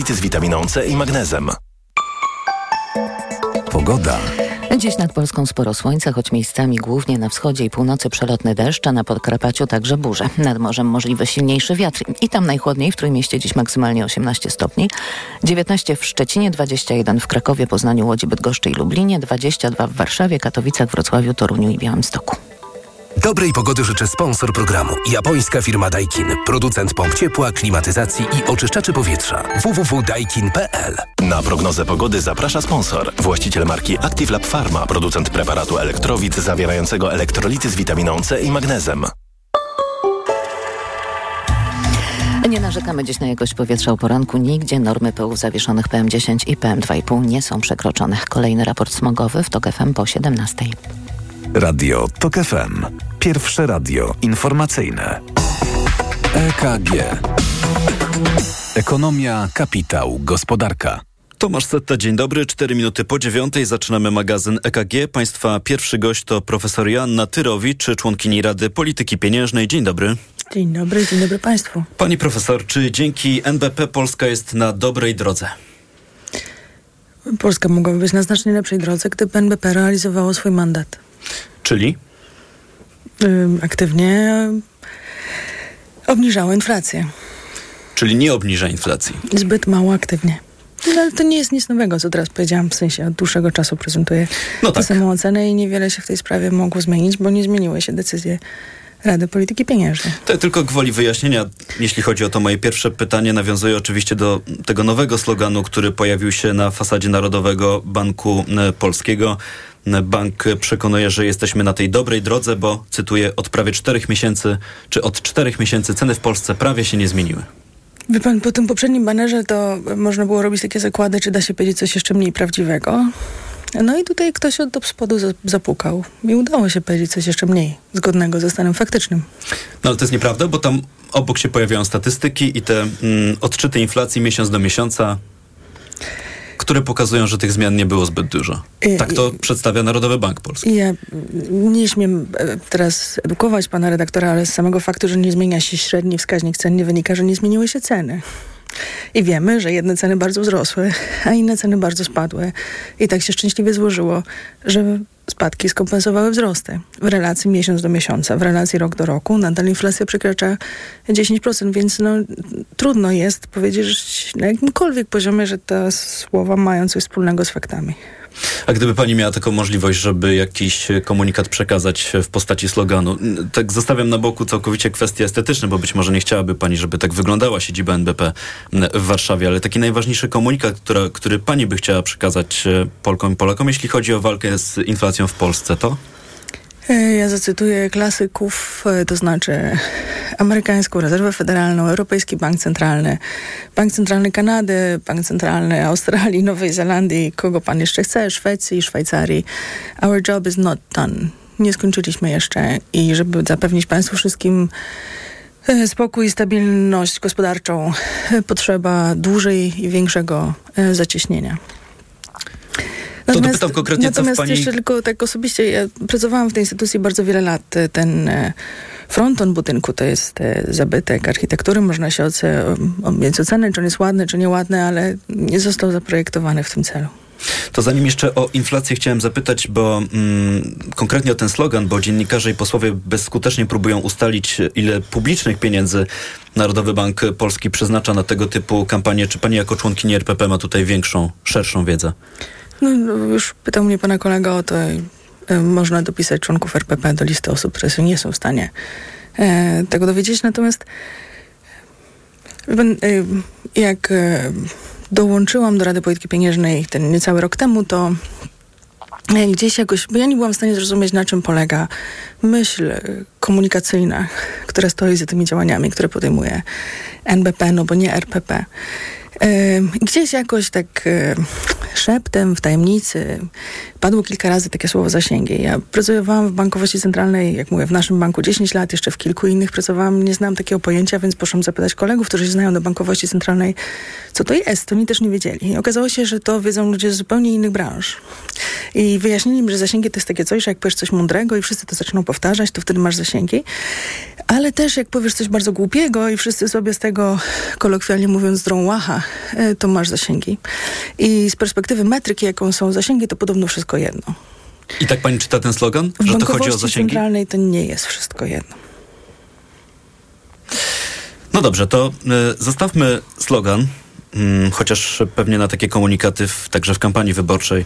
elektrolity z witaminą C i magnezem. Pogoda. Dziś nad Polską sporo słońca, choć miejscami głównie na wschodzie i północy przelotny deszcz, a na Podkarpaciu także burze. Nad morzem możliwy silniejszy wiatr i tam najchłodniej w Trójmieście dziś maksymalnie 18 stopni, 19 w Szczecinie, 21 w Krakowie, Poznaniu, Łodzi, Bydgoszczy i Lublinie, 22 w Warszawie, Katowicach, Wrocławiu, Toruniu i Białymstoku. Dobrej pogody życzę sponsor programu. Japońska firma Daikin. Producent pomp ciepła, klimatyzacji i oczyszczaczy powietrza. www.daikin.pl Na prognozę pogody zaprasza sponsor. Właściciel marki Active Lab Pharma. Producent preparatu elektrowid zawierającego elektrolity z witaminą C i magnezem. Nie narzekamy dziś na jakość powietrza o poranku. Nigdzie normy pyłów zawieszonych PM10 i PM2,5 nie są przekroczone. Kolejny raport smogowy w TOK FM po 17. Radio TOK FM. Pierwsze radio informacyjne. EKG. Ekonomia, kapitał, gospodarka. Tomasz Setta, dzień dobry. Cztery minuty po dziewiątej zaczynamy magazyn EKG. Państwa pierwszy gość to profesor Joanna Tyrowicz, członkini Rady Polityki Pieniężnej. Dzień dobry. Dzień dobry, dzień dobry Państwu. Pani profesor, czy dzięki NBP Polska jest na dobrej drodze? Polska mogłaby być na znacznie lepszej drodze, gdyby NBP realizowało swój mandat. Czyli? Aktywnie obniżało inflację. Czyli nie obniża inflacji. Zbyt mało aktywnie. No, ale to nie jest nic nowego, co teraz powiedziałam, w sensie od dłuższego czasu prezentuję No tę tak. samą ocenę i niewiele się w tej sprawie mogło zmienić, bo nie zmieniły się decyzje Rady Polityki Pieniężnej. To tylko gwoli wyjaśnienia, jeśli chodzi o to moje pierwsze pytanie, nawiązuje oczywiście do tego nowego sloganu, który pojawił się na fasadzie Narodowego Banku e, Polskiego. Bank przekonuje, że jesteśmy na tej dobrej drodze, bo, cytuję, od prawie czterech miesięcy, czy od czterech miesięcy ceny w Polsce prawie się nie zmieniły. Wie pan, po tym poprzednim banerze to można było robić takie zakłady, czy da się powiedzieć coś jeszcze mniej prawdziwego. No i tutaj ktoś od spodu za- zapukał i udało się powiedzieć coś jeszcze mniej zgodnego ze stanem faktycznym. No ale to jest nieprawda, bo tam obok się pojawiają statystyki i te mm, odczyty inflacji miesiąc do miesiąca, które pokazują, że tych zmian nie było zbyt dużo. I- Tak to przedstawia Narodowy Bank Polski. Ja nie śmiem e, teraz edukować pana redaktora, ale z samego faktu, że nie zmienia się średni wskaźnik cen, nie wynika, że nie zmieniły się ceny. I wiemy, że jedne ceny bardzo wzrosły, a inne ceny bardzo spadły. I tak się szczęśliwie złożyło, że spadki skompensowały wzrosty. W relacji miesiąc do miesiąca, w relacji rok do roku nadal inflacja przekracza 10%, więc no, trudno jest powiedzieć na jakimkolwiek poziomie, że te słowa mają coś wspólnego z faktami. A gdyby pani miała taką możliwość, żeby jakiś komunikat przekazać w postaci sloganu, tak zostawiam na boku całkowicie kwestie estetyczne, bo być może nie chciałaby pani, żeby tak wyglądała siedziba NBP w Warszawie, ale taki najważniejszy komunikat, który pani by chciała przekazać e, Polkom i Polakom, jeśli chodzi o walkę z inflacją w Polsce, to? E, Ja zacytuję klasyków, e, to znaczy amerykańską rezerwę federalną, Europejski Bank Centralny, Bank Centralny Kanady, Bank Centralny Australii, Nowej Zelandii, kogo pan jeszcze chce, Szwecji, Szwajcarii. Our job is not done. Nie skończyliśmy jeszcze i żeby zapewnić państwu wszystkim e, spokój i stabilność gospodarczą, potrzeba dłużej i większego zacieśnienia. dopytam konkretnie, co natomiast pani- jeszcze tylko tak osobiście, ja pracowałam w tej instytucji bardzo wiele lat. Ten e, fronton budynku to jest e, zabytek architektury. Można się mieć ocenę, czy on jest ładny, czy nieładny, ale nie został zaprojektowany w tym celu. To zanim jeszcze o inflację chciałem zapytać, bo mm, konkretnie o ten slogan, bo dziennikarze i posłowie bezskutecznie próbują ustalić, ile publicznych pieniędzy Narodowy Bank Polski przeznacza na tego typu kampanie. Czy pani jako członkini RPP ma tutaj większą, szerszą wiedzę? No, no, już pytał mnie pana kolega o to. e, Można dopisać członków RPP do listy osób, które nie są w stanie e, tego dowiedzieć. Natomiast e, jak dołączyłam do Rady Polityki Pieniężnej ten niecały rok temu, to gdzieś jakoś, bo ja nie byłam w stanie zrozumieć, na czym polega myśl komunikacyjna, która stoi za tymi działaniami, które podejmuje NBP, no bo nie RPP. Gdzieś jakoś tak szeptem, w tajemnicy padło kilka razy takie słowo zasięgi. Ja pracowałam w bankowości centralnej, jak mówię, w naszym banku 10 lat, jeszcze w kilku innych pracowałam. Nie znam takiego pojęcia, więc poszłam zapytać kolegów, którzy się znają do bankowości centralnej, co to jest. To oni też nie wiedzieli. I okazało się, że to wiedzą ludzie z zupełnie innych branż. I wyjaśnili mi, że zasięgi to jest takie coś, że jak powiesz coś mądrego i wszyscy to zaczną powtarzać, to wtedy masz zasięgi. Ale też jak powiesz coś bardzo głupiego i wszyscy sobie z tego, kolokwialnie mówiąc, drą łacha e, to masz zasięgi. I z perspektywy metryki, jaką są zasięgi, to podobno wszystko jedno. I tak pani czyta ten slogan, że to chodzi o zasięgi? centralnej to nie jest wszystko jedno. No dobrze, to y, zostawmy slogan, mm, chociaż pewnie na takie komunikaty, w, także w kampanii wyborczej,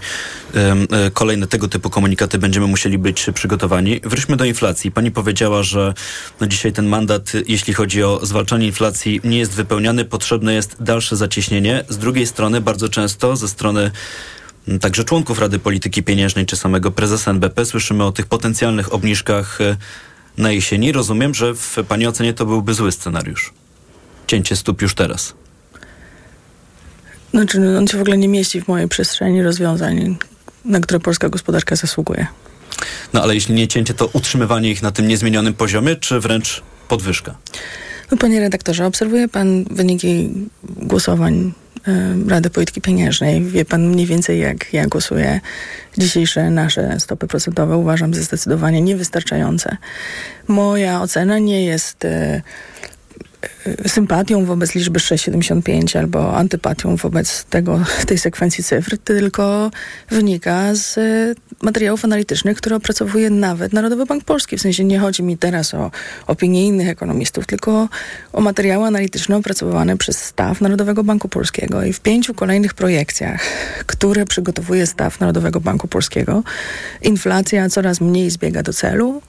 y, kolejne tego typu komunikaty będziemy musieli być przygotowani. Wróćmy do inflacji. Pani powiedziała, że no dzisiaj ten mandat, y, jeśli chodzi o zwalczanie inflacji, nie jest wypełniany, potrzebne jest dalsze zacieśnienie. Z drugiej strony, bardzo często ze strony także członków Rady Polityki Pieniężnej czy samego prezesa NBP słyszymy o tych potencjalnych obniżkach y, na jesieni. Rozumiem, że w Pani ocenie to byłby zły scenariusz. Cięcie stóp już teraz. Znaczy, on się w ogóle nie mieści w mojej przestrzeni rozwiązań, na które polska gospodarka zasługuje. No ale jeśli nie cięcie, to utrzymywanie ich na tym niezmienionym poziomie, czy wręcz podwyżka? No, panie redaktorze, obserwuje pan wyniki głosowań e, Rady Polityki Pieniężnej. Wie pan mniej więcej, jak ja głosuję. Dzisiejsze nasze stopy procentowe uważam za zdecydowanie niewystarczające. Moja ocena nie jest e, sympatią wobec liczby 6,75 albo antypatią wobec tego, tej sekwencji cyfr, tylko wynika z e, materiałów analitycznych, które opracowuje nawet Narodowy Bank Polski. W sensie nie chodzi mi teraz o opinie innych ekonomistów, tylko o materiały analityczne opracowywane przez staw Narodowego Banku Polskiego. I w pięciu kolejnych projekcjach, które przygotowuje staw Narodowego Banku Polskiego, inflacja coraz mniej zbiega do celu.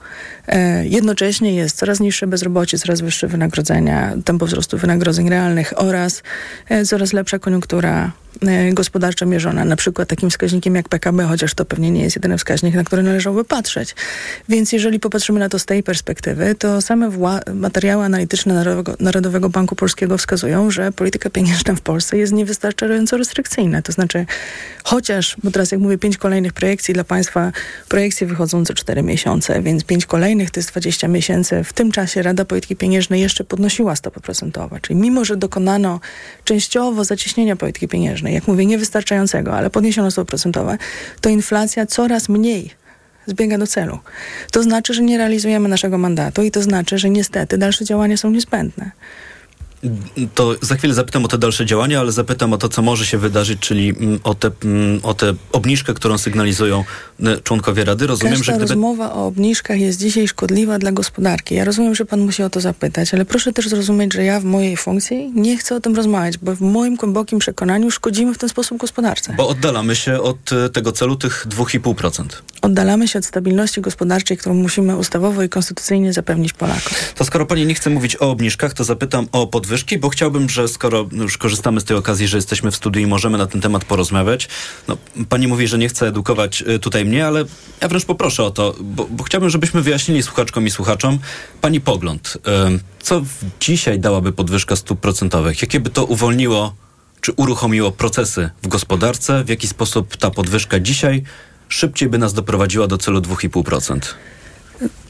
E, jednocześnie jest coraz niższe bezrobocie, coraz wyższe wynagrodzenia, tempo wzrostu wynagrodzeń realnych oraz e, coraz lepsza koniunktura e, gospodarcza mierzona, na przykład takim wskaźnikiem jak PKB, chociaż to pewnie nie jest jedyny wskaźnik, na który należałoby patrzeć. Więc jeżeli popatrzymy na to z tej perspektywy, to same materiały analityczne Narodowego, Narodowego Banku Polskiego wskazują, że polityka pieniężna w Polsce jest niewystarczająco restrykcyjna. To znaczy, chociaż, bo teraz jak mówię, pięć kolejnych projekcji dla państwa, projekcje wychodzą co cztery miesiące, więc pięć kolejnych to jest 20 miesięcy. W tym czasie Rada Polityki Pieniężnej jeszcze podnosiła stopy procentowe. Czyli mimo, że dokonano częściowo zacieśnienia polityki pieniężnej, jak mówię, niewystarczającego, ale podniesiono stopy procentowe, to inflacja coraz mniej zbiega do celu. To znaczy, że nie realizujemy naszego mandatu i to znaczy, że niestety dalsze działania są niezbędne. To za chwilę zapytam o te dalsze działania, ale zapytam o to, co może się wydarzyć, czyli mm, o tę mm, o tę obniżkę, którą sygnalizują członkowie Rady. Rozumiem, Każda że gdyby... rozmowa o obniżkach jest dzisiaj szkodliwa dla gospodarki. Ja rozumiem, że pan musi o to zapytać, ale proszę też zrozumieć, że ja w mojej funkcji nie chcę o tym rozmawiać, bo w moim głębokim przekonaniu szkodzimy w ten sposób gospodarce. Bo oddalamy się od y, tego celu tych 2,5%. Oddalamy się od stabilności gospodarczej, którą musimy ustawowo i konstytucyjnie zapewnić Polakom. To skoro pani nie chce mówić o obniżkach, to zapytam o podwyżki, bo chciałbym, że skoro już korzystamy z tej okazji, że jesteśmy w studiu i możemy na ten temat porozmawiać. No, pani mówi, że nie chce edukować y, tutaj mnie, ale ja wręcz poproszę o to, bo, bo chciałbym, żebyśmy wyjaśnili słuchaczkom i słuchaczom pani pogląd. Y, Co dzisiaj dałaby podwyżka stóp procentowych? Jakie by to uwolniło czy uruchomiło procesy w gospodarce? W jaki sposób ta podwyżka dzisiaj szybciej by nas doprowadziła do celu 2,5%?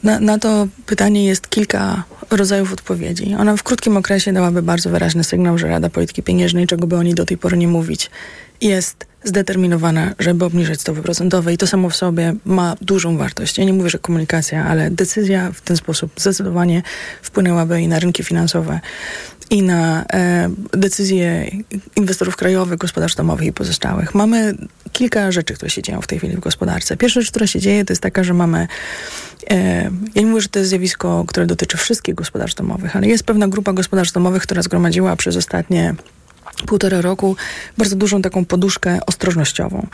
Na, na to pytanie jest kilka rodzajów odpowiedzi. Ona w krótkim okresie dałaby bardzo wyraźny sygnał, że Rada Polityki Pieniężnej, czego by oni do tej pory nie mówić, jest zdeterminowana, żeby obniżyć stopy procentowe i to samo w sobie ma dużą wartość. Ja nie mówię, że komunikacja, ale decyzja w ten sposób zdecydowanie wpłynęłaby i na rynki finansowe, i na e, decyzje inwestorów krajowych, gospodarstw domowych i pozostałych. Mamy kilka rzeczy, które się dzieją w tej chwili w gospodarce. Pierwsza rzecz, która się dzieje, to jest taka, że mamy E, Ja nie mówię, że to jest zjawisko, które dotyczy wszystkich gospodarstw domowych, ale jest pewna grupa gospodarstw domowych, która zgromadziła przez ostatnie półtora roku bardzo dużą taką poduszkę ostrożnościową.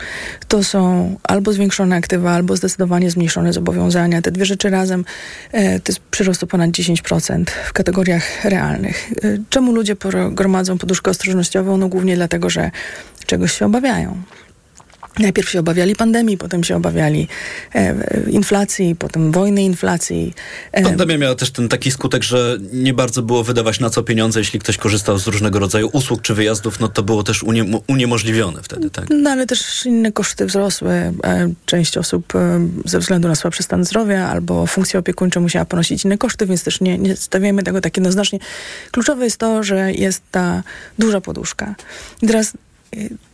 To są albo zwiększone aktywa, albo zdecydowanie zmniejszone zobowiązania. Te dwie rzeczy razem e, to jest przyrost o ponad 10% w kategoriach realnych. E, Czemu ludzie gromadzą poduszkę ostrożnościową? No głównie dlatego, że czegoś się obawiają. Najpierw się obawiali pandemii, potem się obawiali e, inflacji, potem wojny inflacji. E, Pandemia miała też ten taki skutek, że nie bardzo było wydawać na co pieniądze, jeśli ktoś korzystał z różnego rodzaju usług czy wyjazdów, no to było też unie, uniemożliwione wtedy, tak? No ale też inne koszty wzrosły. E, Część osób e, ze względu na słabszy stan zdrowia albo funkcję opiekuńczą musiała ponosić inne koszty, więc też nie, nie stawiamy tego tak jednoznacznie. Kluczowe jest to, że jest ta duża poduszka. I teraz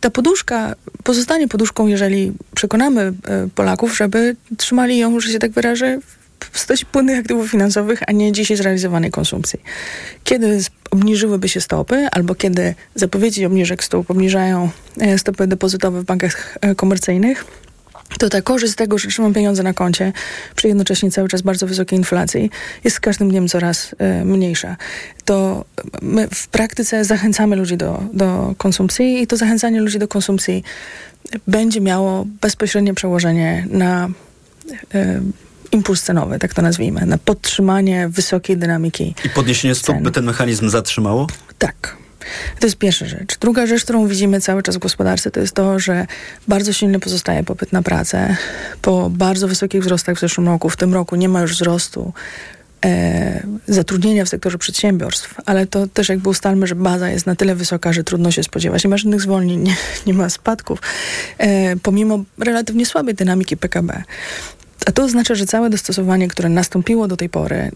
ta poduszka pozostanie poduszką, jeżeli przekonamy e, Polaków, żeby trzymali ją, że się tak wyrażę, postaci płynnych aktywów finansowych, a nie dzisiaj zrealizowanej konsumpcji. Kiedy obniżyłyby się stopy, albo kiedy zapowiedzi obniżek stóp obniżają e, stopy depozytowe w bankach e, komercyjnych, to ta korzyść z tego, że trzymam pieniądze na koncie przy jednocześnie cały czas bardzo wysokiej inflacji jest z każdym dniem coraz y, mniejsza. To my w praktyce zachęcamy ludzi do, do konsumpcji i to zachęcanie ludzi do konsumpcji będzie miało bezpośrednie przełożenie na y, impuls cenowy, tak to nazwijmy, na podtrzymanie wysokiej dynamiki. I podniesienie stóp by ten mechanizm zatrzymało? Tak. To jest pierwsza rzecz. Druga rzecz, którą widzimy cały czas w gospodarce, to jest to, że bardzo silny pozostaje popyt na pracę. Po bardzo wysokich wzrostach w zeszłym roku, w tym roku nie ma już wzrostu e, zatrudnienia w sektorze przedsiębiorstw, ale to też jakby ustalmy, że baza jest na tyle wysoka, że trudno się spodziewać. Nie ma żadnych zwolnień, nie, nie ma spadków, e, pomimo relatywnie słabej dynamiki PKB. A to oznacza, że całe dostosowanie, które nastąpiło do tej pory y,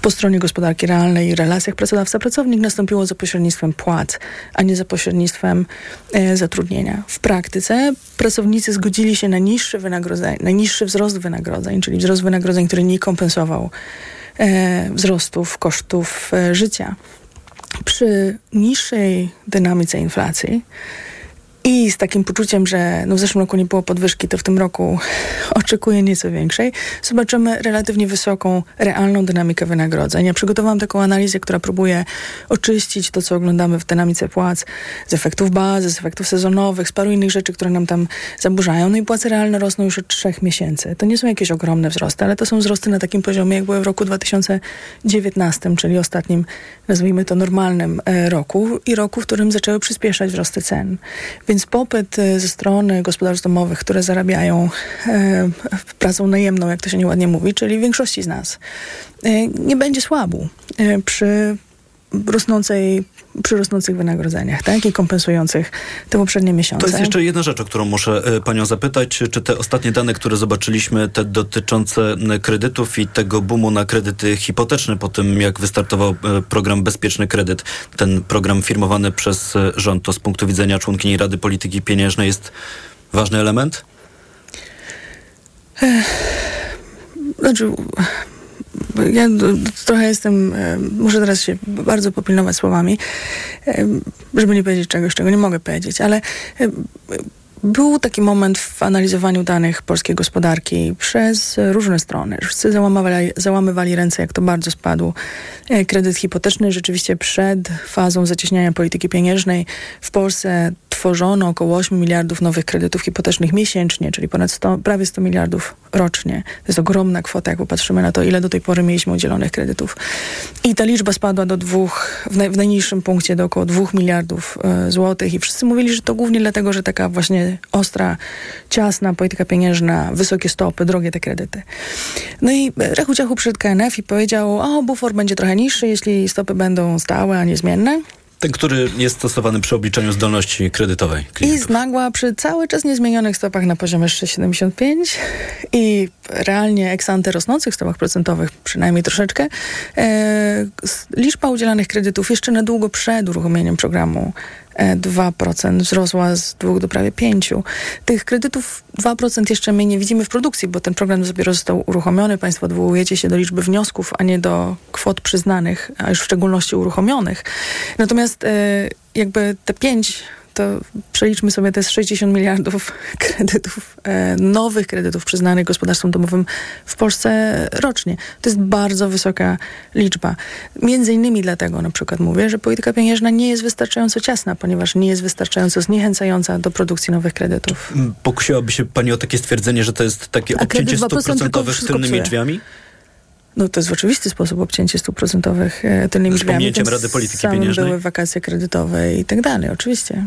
po stronie gospodarki realnej i relacjach pracodawca-pracownik nastąpiło za pośrednictwem płac, a nie za pośrednictwem e, zatrudnienia. W praktyce pracownicy zgodzili się na niższe wynagrodzenie, na niższy wzrost wynagrodzeń, czyli wzrost wynagrodzeń, który nie kompensował e, wzrostów kosztów e, życia. Przy niższej dynamice inflacji i z takim poczuciem, że no w zeszłym roku nie było podwyżki, to w tym roku oczekuję nieco większej, zobaczymy relatywnie wysoką, realną dynamikę wynagrodzeń. Ja przygotowałam taką analizę, która próbuje oczyścić to, co oglądamy w dynamice płac z efektów bazy, z efektów sezonowych, z paru innych rzeczy, które nam tam zaburzają. No i płace realne rosną już od trzech miesięcy. To nie są jakieś ogromne wzrosty, ale to są wzrosty na takim poziomie, jak były w roku 2019, czyli ostatnim, nazwijmy to normalnym e, roku i roku, w którym zaczęły przyspieszać wzrosty cen. Więc popyt e, ze strony gospodarstw domowych, które zarabiają e, pracą najemną, jak to się nieładnie mówi, czyli większości z nas, e, nie będzie słabu e, przy rosnącej przy rosnących wynagrodzeniach, tak? I kompensujących te poprzednie miesiące. To jest jeszcze jedna rzecz, o którą muszę e, panią zapytać. Czy te ostatnie dane, które zobaczyliśmy, te dotyczące m, kredytów i tego boomu na kredyty hipoteczne po tym, jak wystartował e, program Bezpieczny Kredyt, ten program firmowany przez e, rząd, to z punktu widzenia członkini Rady Polityki Pieniężnej jest ważny element? Znaczy, ja trochę jestem, e, muszę teraz się bardzo popilnować słowami, e, żeby nie powiedzieć czegoś, czego nie mogę powiedzieć, ale e, był taki moment w analizowaniu danych polskiej gospodarki przez różne strony. Wszyscy załamywali, załamywali ręce, jak to bardzo spadł e, kredyt hipoteczny. Rzeczywiście przed fazą zacieśniania polityki pieniężnej w Polsce tworzono około 8 miliardów nowych kredytów hipotecznych miesięcznie, czyli ponad 100, prawie 100 miliardów rocznie. To jest ogromna kwota, jak popatrzymy na to, ile do tej pory mieliśmy udzielonych kredytów. I ta liczba spadła do dwóch, w, naj, w najniższym punkcie do około 2 miliardów e, złotych i wszyscy mówili, że to głównie dlatego, że taka właśnie ostra, ciasna polityka pieniężna, wysokie stopy, drogie te kredyty. No i Rechu Ciachu przyszedł KNF i powiedział, o, bufor będzie trochę niższy, jeśli stopy będą stałe, a niezmienne. Ten, który jest stosowany przy obliczaniu zdolności kredytowej I klientów. znagła przy cały czas niezmienionych stopach na poziomie 6,75 i realnie eksante rosnących stopach procentowych, przynajmniej troszeczkę, e, liczba udzielanych kredytów jeszcze na długo przed uruchomieniem programu e, 2% wzrosła z 2 do prawie 5. Tych kredytów 2% jeszcze my nie widzimy w produkcji, bo ten program dopiero został uruchomiony. Państwo odwołujecie się do liczby wniosków, a nie do kwot przyznanych, a już w szczególności uruchomionych. Natomiast e, jakby te 5 to przeliczmy sobie, to jest 60 miliardów kredytów, e, nowych kredytów przyznanych gospodarstwom domowym w Polsce rocznie. To jest bardzo wysoka liczba. Między innymi dlatego na przykład mówię, że polityka pieniężna nie jest wystarczająco ciasna, ponieważ nie jest wystarczająco zniechęcająca do produkcji nowych kredytów. Pokusiłaby się pani o takie stwierdzenie, że to jest takie A obcięcie kredyt 2% stóp tylko psuje. drzwiami? No to jest w oczywisty sposób obcięcie stóp procentowych e, tylnymi Z drzwiami. tym Rady Polityki Pieniężnej? były wakacje kredytowe i tak dalej, oczywiście.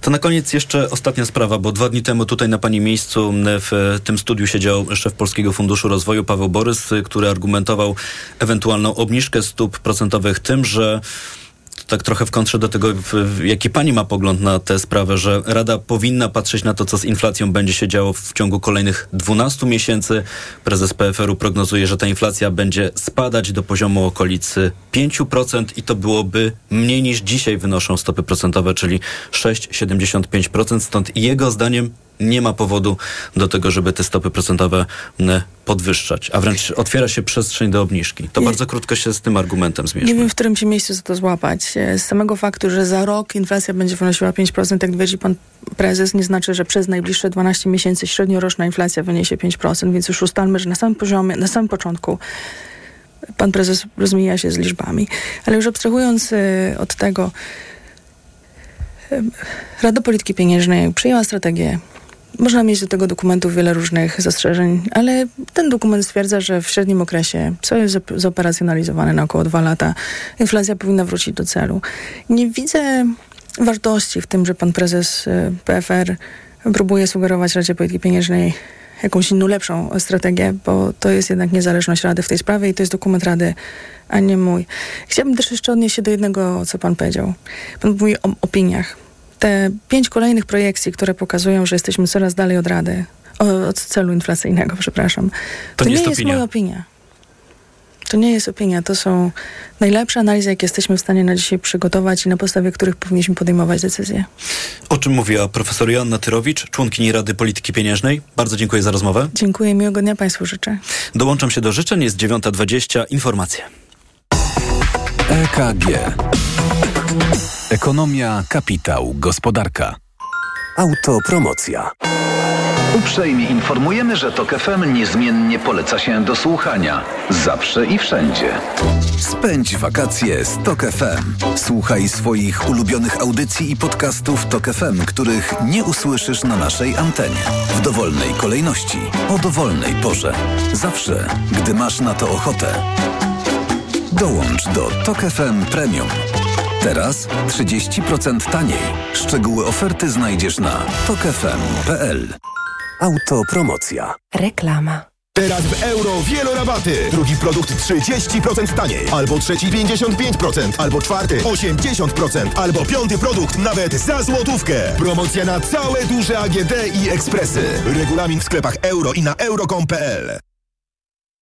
To na koniec jeszcze ostatnia sprawa, bo dwa dni temu tutaj na pani miejscu w tym studiu siedział szef Polskiego Funduszu Rozwoju Paweł Borys, y, który argumentował ewentualną obniżkę stóp procentowych tym, że tak trochę w kontrze do tego, jaki pani ma pogląd na tę sprawę, że Rada powinna patrzeć na to, co z inflacją będzie się działo w ciągu kolejnych 12 miesięcy. Prezes PFR-u prognozuje, że ta inflacja będzie spadać do poziomu okolicy 5% i to byłoby mniej niż dzisiaj wynoszą stopy procentowe, czyli 6,75%. Stąd jego zdaniem nie ma powodu do tego, żeby te stopy procentowe podwyższać, a wręcz otwiera się przestrzeń do obniżki. To Nie. bardzo krótko się z tym argumentem zmierzmy. Nie wiem, w którym się miejscu za to złapać. E, Z samego faktu, że za rok inflacja będzie wynosiła 5%, jak twierdzi pan prezes, nie znaczy, że przez najbliższe 12 miesięcy średnioroczna inflacja wyniesie 5%, więc już ustalmy, że na samym poziomie, na samym początku pan prezes rozmija się z liczbami. Ale już abstrahując e, od tego, e, Rada Polityki Pieniężnej przyjęła strategię można mieć do tego dokumentu wiele różnych zastrzeżeń, ale ten dokument stwierdza, że w średnim okresie, co jest zop- zoperacjonalizowane na około dwa lata, inflacja powinna wrócić do celu. Nie widzę wartości w tym, że pan prezes y, PFR próbuje sugerować Radzie Polityki Pieniężnej jakąś inną, lepszą strategię, bo to jest jednak niezależność Rady w tej sprawie i to jest dokument Rady, a nie mój. Chciałabym też jeszcze odnieść się do jednego, co pan powiedział. Pan mówi o opiniach te pięć kolejnych projekcji, które pokazują, że jesteśmy coraz dalej od Rady, od celu inflacyjnego, przepraszam, to, nie nie jest jest, moja opinia. To nie jest opinia, to są najlepsze analizy, jakie jesteśmy w stanie na dzisiaj przygotować i na podstawie których powinniśmy podejmować decyzje. O czym mówiła profesor Joanna Tyrowicz, członkini Rady Polityki Pieniężnej. Bardzo dziękuję za rozmowę. Dziękuję, miłego dnia Państwu życzę. Dołączam się do życzeń, jest 9.20, informacje. EKG. Ekonomia, kapitał, gospodarka. Autopromocja. Uprzejmie informujemy, że TOK FM niezmiennie poleca się do słuchania. Zawsze i wszędzie. Spędź wakacje z TOK FM. Słuchaj swoich ulubionych audycji i podcastów TOK FM, których nie usłyszysz na naszej antenie. W dowolnej kolejności, o dowolnej porze. Zawsze, gdy masz na to ochotę. Dołącz do TOK FM Premium. Teraz 30% taniej. Szczegóły oferty znajdziesz na tokefm.pl. Autopromocja. Reklama. Teraz w euro wielorabaty. Drugi produkt 30% taniej. Albo trzeci 55%. Albo czwarty 80%. Albo piąty produkt nawet za złotówkę. Promocja na całe duże AGD i ekspresy. Regulamin w sklepach euro i na euro.com.pl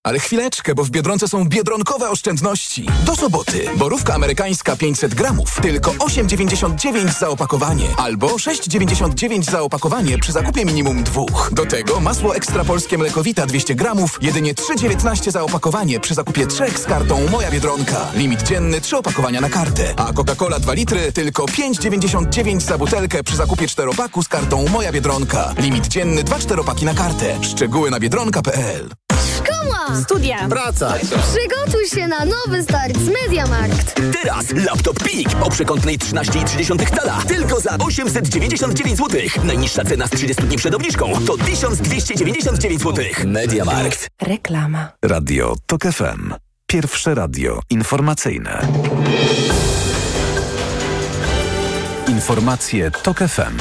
Ale chwileczkę, bo w Biedronce są biedronkowe oszczędności. Do soboty. Borówka amerykańska 500 gramów. Tylko 8,99 za opakowanie. Albo 6,99 za opakowanie przy zakupie minimum dwóch. Do tego masło ekstra polskie mlekowita 200 gramów. Jedynie 3,19 za opakowanie przy zakupie trzech z kartą Moja Biedronka. Limit dzienny 3 opakowania na kartę. A Coca-Cola 2 litry tylko 5,99 za butelkę przy zakupie czteropaku z kartą Moja Biedronka. Limit dzienny 2 czteropaki na kartę. Szczegóły na biedronka.pl Szkoła! Studia! Praca! Przygotuj się na nowy start z Mediamarkt! Teraz laptop Pik o przekątnej 13,3 cala. Tylko za 899 zł. Najniższa cena z 30 dni przed obniżką to 1299 zł. Mediamarkt. Reklama. Radio TOK FM. Pierwsze radio informacyjne. Informacje TOK FM.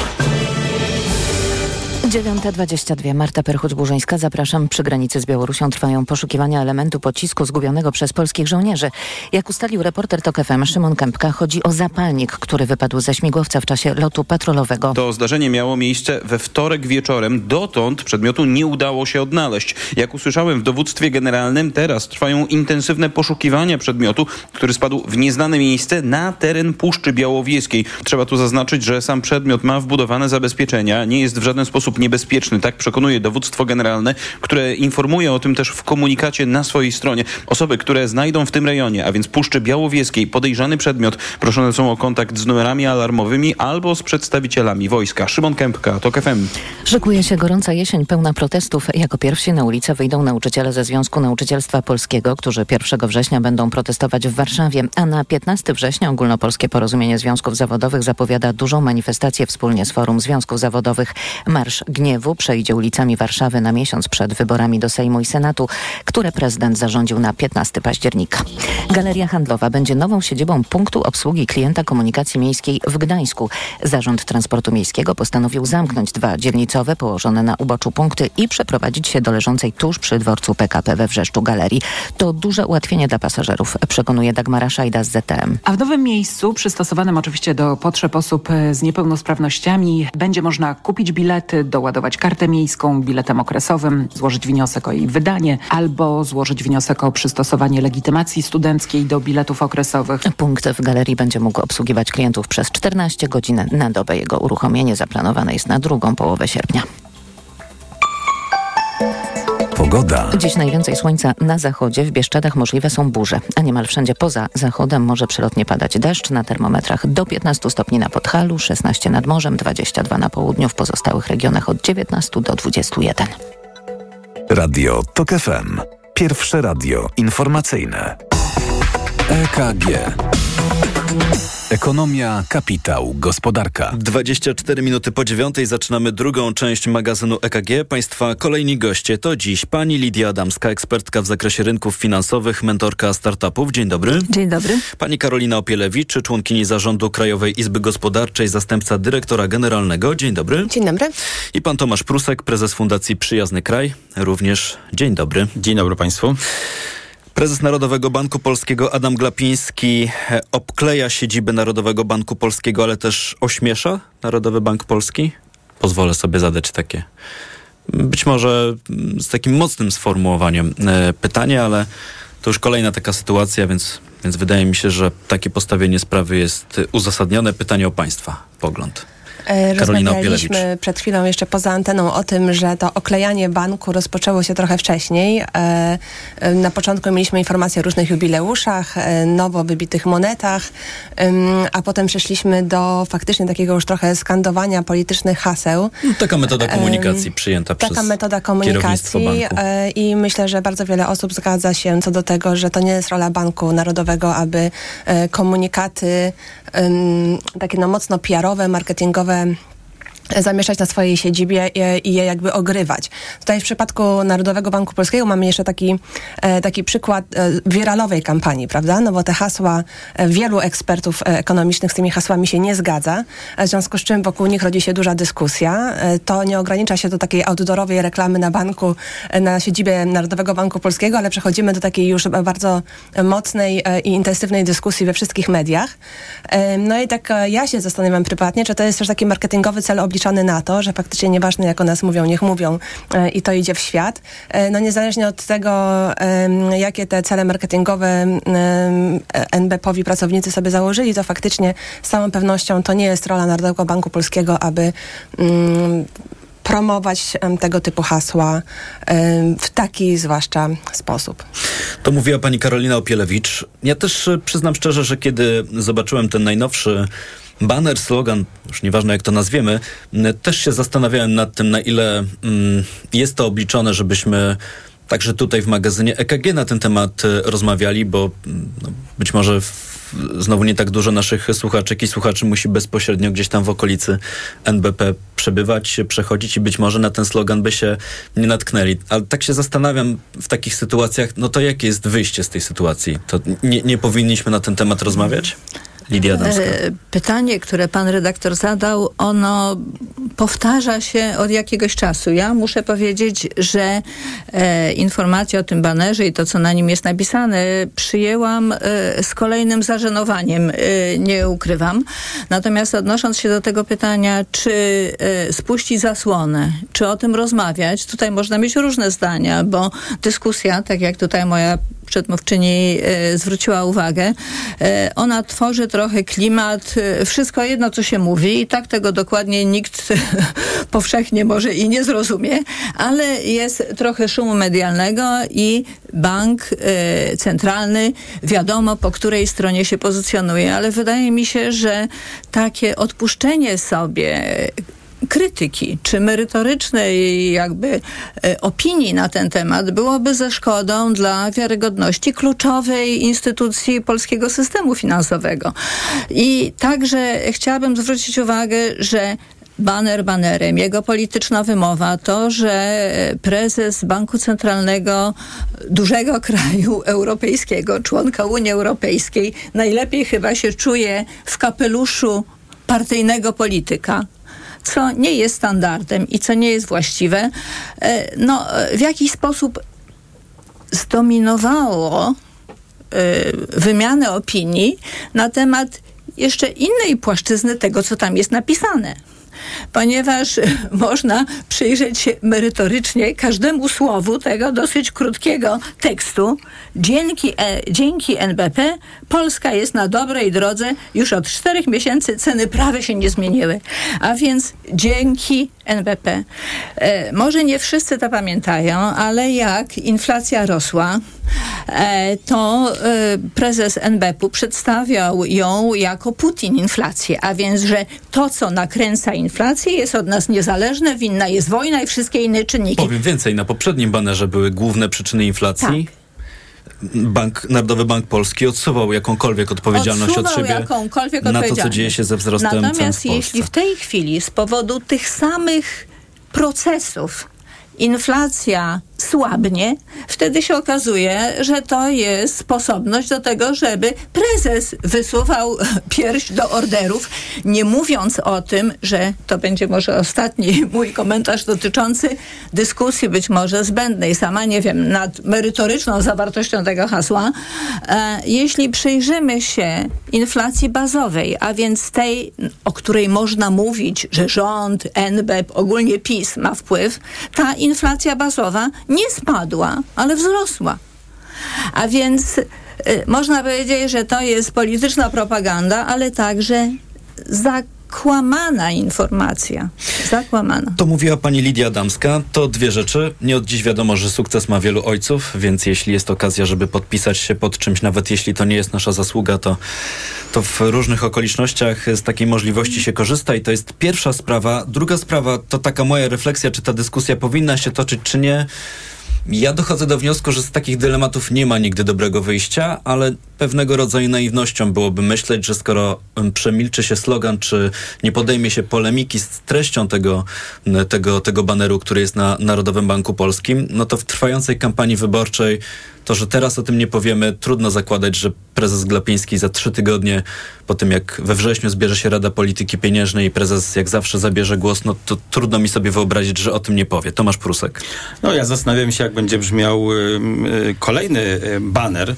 9.22. Marta Perchuć-Burzyńska. Zapraszam. Przy granicy z Białorusią trwają poszukiwania elementu pocisku zgubionego przez polskich żołnierzy. Jak ustalił reporter TOK FM Szymon Kępka, chodzi o zapalnik, który wypadł ze śmigłowca w czasie lotu patrolowego. To zdarzenie miało miejsce we wtorek wieczorem. Dotąd przedmiotu nie udało się odnaleźć. Jak usłyszałem w dowództwie generalnym, teraz trwają intensywne poszukiwania przedmiotu, który spadł w nieznane miejsce na teren Puszczy Białowieskiej. Trzeba tu zaznaczyć, że sam przedmiot ma wbudowane zabezpieczenia, nie jest w żaden sposób niebezpieczny. Tak przekonuje dowództwo generalne, które informuje o tym też w komunikacie na swojej stronie. Osoby, które znajdą w tym rejonie, a więc Puszczy Białowieskiej, podejrzany przedmiot, proszone są o kontakt z numerami alarmowymi albo z przedstawicielami wojska. Szymon Kępka, TOK FM. Szykuje się gorąca jesień pełna protestów. Jako pierwsi na ulicę wyjdą nauczyciele ze Związku Nauczycielstwa Polskiego, którzy 1 września będą protestować w Warszawie, a na 15 września Ogólnopolskie Porozumienie Związków Zawodowych zapowiada dużą manifestację wspólnie z Forum Związków Zawodowych. Marsz Gniewu przejdzie ulicami Warszawy na miesiąc przed wyborami do Sejmu i Senatu, które prezydent zarządził na 15 października. Galeria Handlowa będzie nową siedzibą punktu obsługi klienta komunikacji miejskiej w Gdańsku. Zarząd Transportu Miejskiego postanowił zamknąć dwa dzielnicowe położone na uboczu punkty i przeprowadzić się do leżącej tuż przy dworcu PKP we Wrzeszczu Galerii. To duże ułatwienie dla pasażerów, przekonuje Dagmara Szajda z ZTM. A w nowym miejscu, przystosowanym oczywiście do potrzeb osób z niepełnosprawnościami, będzie można kupić bilety, doładować kartę miejską biletem okresowym, złożyć wniosek o jej wydanie albo złożyć wniosek o przystosowanie legitymacji studenckiej do biletów okresowych. Punkt w galerii będzie mógł obsługiwać klientów przez 14 godzin na dobę. Jego uruchomienie zaplanowane jest na drugą połowę sierpnia. Pogoda. Dziś najwięcej słońca na zachodzie, w Bieszczadach możliwe są burze, a niemal wszędzie poza zachodem może przelotnie padać deszcz na termometrach do 15 stopni na Podhalu, 16 nad morzem, 22 na południu, w pozostałych regionach od 19 do 21. Radio TOK FM. Pierwsze radio informacyjne. EKG. Ekonomia, kapitał, gospodarka. 24 minuty po dziewiątej zaczynamy drugą część magazynu EKG. Państwa kolejni goście to dziś pani Lidia Adamska, ekspertka w zakresie rynków finansowych, mentorka startupów. Dzień dobry. Dzień dobry. Pani Karolina Opielewicz, członkini zarządu Krajowej Izby Gospodarczej, zastępca dyrektora generalnego. Dzień dobry. Dzień dobry. I pan Tomasz Prusek, prezes Fundacji Przyjazny Kraj. Również dzień dobry. Dzień dobry państwu. Prezes Narodowego Banku Polskiego Adam Glapiński e, obkleja siedzibę Narodowego Banku Polskiego, ale też ośmiesza Narodowy Bank Polski? Pozwolę sobie zadać takie, być może z takim mocnym sformułowaniem e, pytanie, ale to już kolejna taka sytuacja, więc, więc wydaje mi się, że takie postawienie sprawy jest uzasadnione. Pytanie o Państwa pogląd. E, rozmawialiśmy przed chwilą jeszcze poza anteną o tym, że to oklejanie banku rozpoczęło się trochę wcześniej. E, e, na początku mieliśmy informacje o różnych jubileuszach, nowo wybitych monetach, a potem przeszliśmy do faktycznie takiego już trochę skandowania politycznych haseł. No, taka metoda komunikacji przyjęta taka przez Taka metoda komunikacji i myślę, że bardzo wiele osób zgadza się co do tego, że to nie jest rola Banku Narodowego, aby komunikaty takie no mocno PR-owe, marketingowe zamieszać na swojej siedzibie i, je jakby ogrywać. Tutaj w przypadku Narodowego Banku Polskiego mamy jeszcze taki, e, taki przykład e, wiralowej kampanii, prawda? No bo te hasła, e, wielu ekspertów ekonomicznych z tymi hasłami się nie zgadza, w związku z czym wokół nich rodzi się duża dyskusja. To nie ogranicza się do takiej outdoorowej reklamy na banku, na siedzibie Narodowego Banku Polskiego, ale przechodzimy do takiej już bardzo mocnej i intensywnej dyskusji we wszystkich mediach. No i tak ja się zastanawiam prywatnie, czy to jest też taki marketingowy cel obliczony na to, że faktycznie nieważne jak o nas mówią, niech mówią e, i to idzie w świat. E, no niezależnie od tego, jakie te cele marketingowe NBP-owi pracownicy sobie założyli, to faktycznie z całą pewnością to nie jest rola Narodowego Banku Polskiego, aby mm, promować tego typu hasła w taki zwłaszcza sposób. To mówiła pani Karolina Opielewicz. Ja też e, przyznam szczerze, że kiedy zobaczyłem ten najnowszy Banner, slogan, już nieważne jak to nazwiemy, też się zastanawiałem nad tym, na ile mm, jest to obliczone, żebyśmy także tutaj w magazynie EKG na ten temat e, rozmawiali, bo mm, no, być może w, znowu nie tak dużo naszych słuchaczek i słuchaczy musi bezpośrednio gdzieś tam w okolicy NBP przebywać, przechodzić i być może na ten slogan by się nie natknęli. Ale tak się zastanawiam w takich sytuacjach, no to jakie jest wyjście z tej sytuacji? To nie, nie powinniśmy na ten temat rozmawiać? Lidia Adamska. E, pytanie, które pan redaktor zadał, ono powtarza się od jakiegoś czasu. Ja muszę powiedzieć, że e, informacje o tym banerze i to, co na nim jest napisane, przyjęłam e, z kolejnym zażenowaniem, e, nie ukrywam. Natomiast odnosząc się do tego pytania, czy e, spuścić zasłonę, czy o tym rozmawiać, tutaj można mieć różne zdania, bo dyskusja, tak jak tutaj moja przedmówczyni e, zwróciła uwagę, e, ona tworzy trochę klimat, e, wszystko jedno, co się mówi. I tak tego dokładnie nikt powszechnie może i nie zrozumie, ale jest trochę szumu medialnego i bank centralny wiadomo po której stronie się pozycjonuje, ale wydaje mi się, że takie odpuszczenie sobie krytyki czy merytorycznej jakby e, opinii na ten temat byłoby ze szkodą dla wiarygodności kluczowej instytucji polskiego systemu finansowego. I także chciałabym zwrócić uwagę, że baner banerem, jego polityczna wymowa, to, że prezes Banku Centralnego dużego kraju europejskiego, członka Unii Europejskiej, najlepiej chyba się czuje w kapeluszu partyjnego polityka, co nie jest standardem i co nie jest właściwe, e, no, w jakiś sposób zdominowało e, wymianę opinii na temat jeszcze innej płaszczyzny tego, co tam jest napisane. Ponieważ można przyjrzeć się merytorycznie każdemu słowu tego dosyć krótkiego tekstu. Dzięki, e, dzięki NBP Polska jest na dobrej drodze. Już od czterech miesięcy ceny prawie się nie zmieniły. A więc dzięki NBP. E, może nie wszyscy to pamiętają, ale jak inflacja rosła, e, to e, prezes NBP-u przedstawiał ją jako Putin inflację, a więc, że to, co nakręca inflację, jest od nas niezależne, winna jest wojna i wszystkie inne czynniki. Powiem więcej, na poprzednim banerze były główne przyczyny inflacji. Tak. Bank, Narodowy Bank Polski odsuwał jakąkolwiek odpowiedzialność odsuwał od siebie jakąkolwiek na to, co dzieje się ze wzrostem Natomiast cen w jeśli w tej chwili z powodu tych samych procesów inflacja słabnie, wtedy się okazuje, że to jest sposobność do tego, żeby prezes wysuwał pierś do orderów, nie mówiąc o tym, że to będzie może ostatni mój komentarz dotyczący dyskusji być może zbędnej, sama nie wiem, nad merytoryczną zawartością tego hasła. E, jeśli przyjrzymy się inflacji bazowej, a więc tej, o której można mówić, że rząd, NBP, ogólnie PiS ma wpływ, ta inflacja bazowa nie spadła, ale wzrosła. A więc y, można powiedzieć, że to jest polityczna propaganda, ale także zakłamana informacja. Zakłamana. To mówiła pani Lidia Adamska. To dwie rzeczy. Nie od dziś wiadomo, że sukces ma wielu ojców, więc jeśli jest okazja, żeby podpisać się pod czymś, nawet jeśli to nie jest nasza zasługa, to, to w różnych okolicznościach z takiej możliwości się korzysta i to jest pierwsza sprawa. Druga sprawa to taka moja refleksja, czy ta dyskusja powinna się toczyć, czy nie. Ja dochodzę do wniosku, że z takich dylematów nie ma nigdy dobrego wyjścia, ale pewnego rodzaju naiwnością byłoby myśleć, że skoro przemilczy się slogan, czy nie podejmie się polemiki z treścią tego, tego, tego baneru, który jest na Narodowym Banku Polskim, no to w trwającej kampanii wyborczej to, że teraz o tym nie powiemy, trudno zakładać, że prezes Glapiński za trzy tygodnie po tym, jak we wrześniu zbierze się Rada Polityki Pieniężnej i prezes jak zawsze zabierze głos, no to trudno mi sobie wyobrazić, że o tym nie powie. Tomasz Prusek. No ja zastanawiam się, jak będzie brzmiał y, y, kolejny y, baner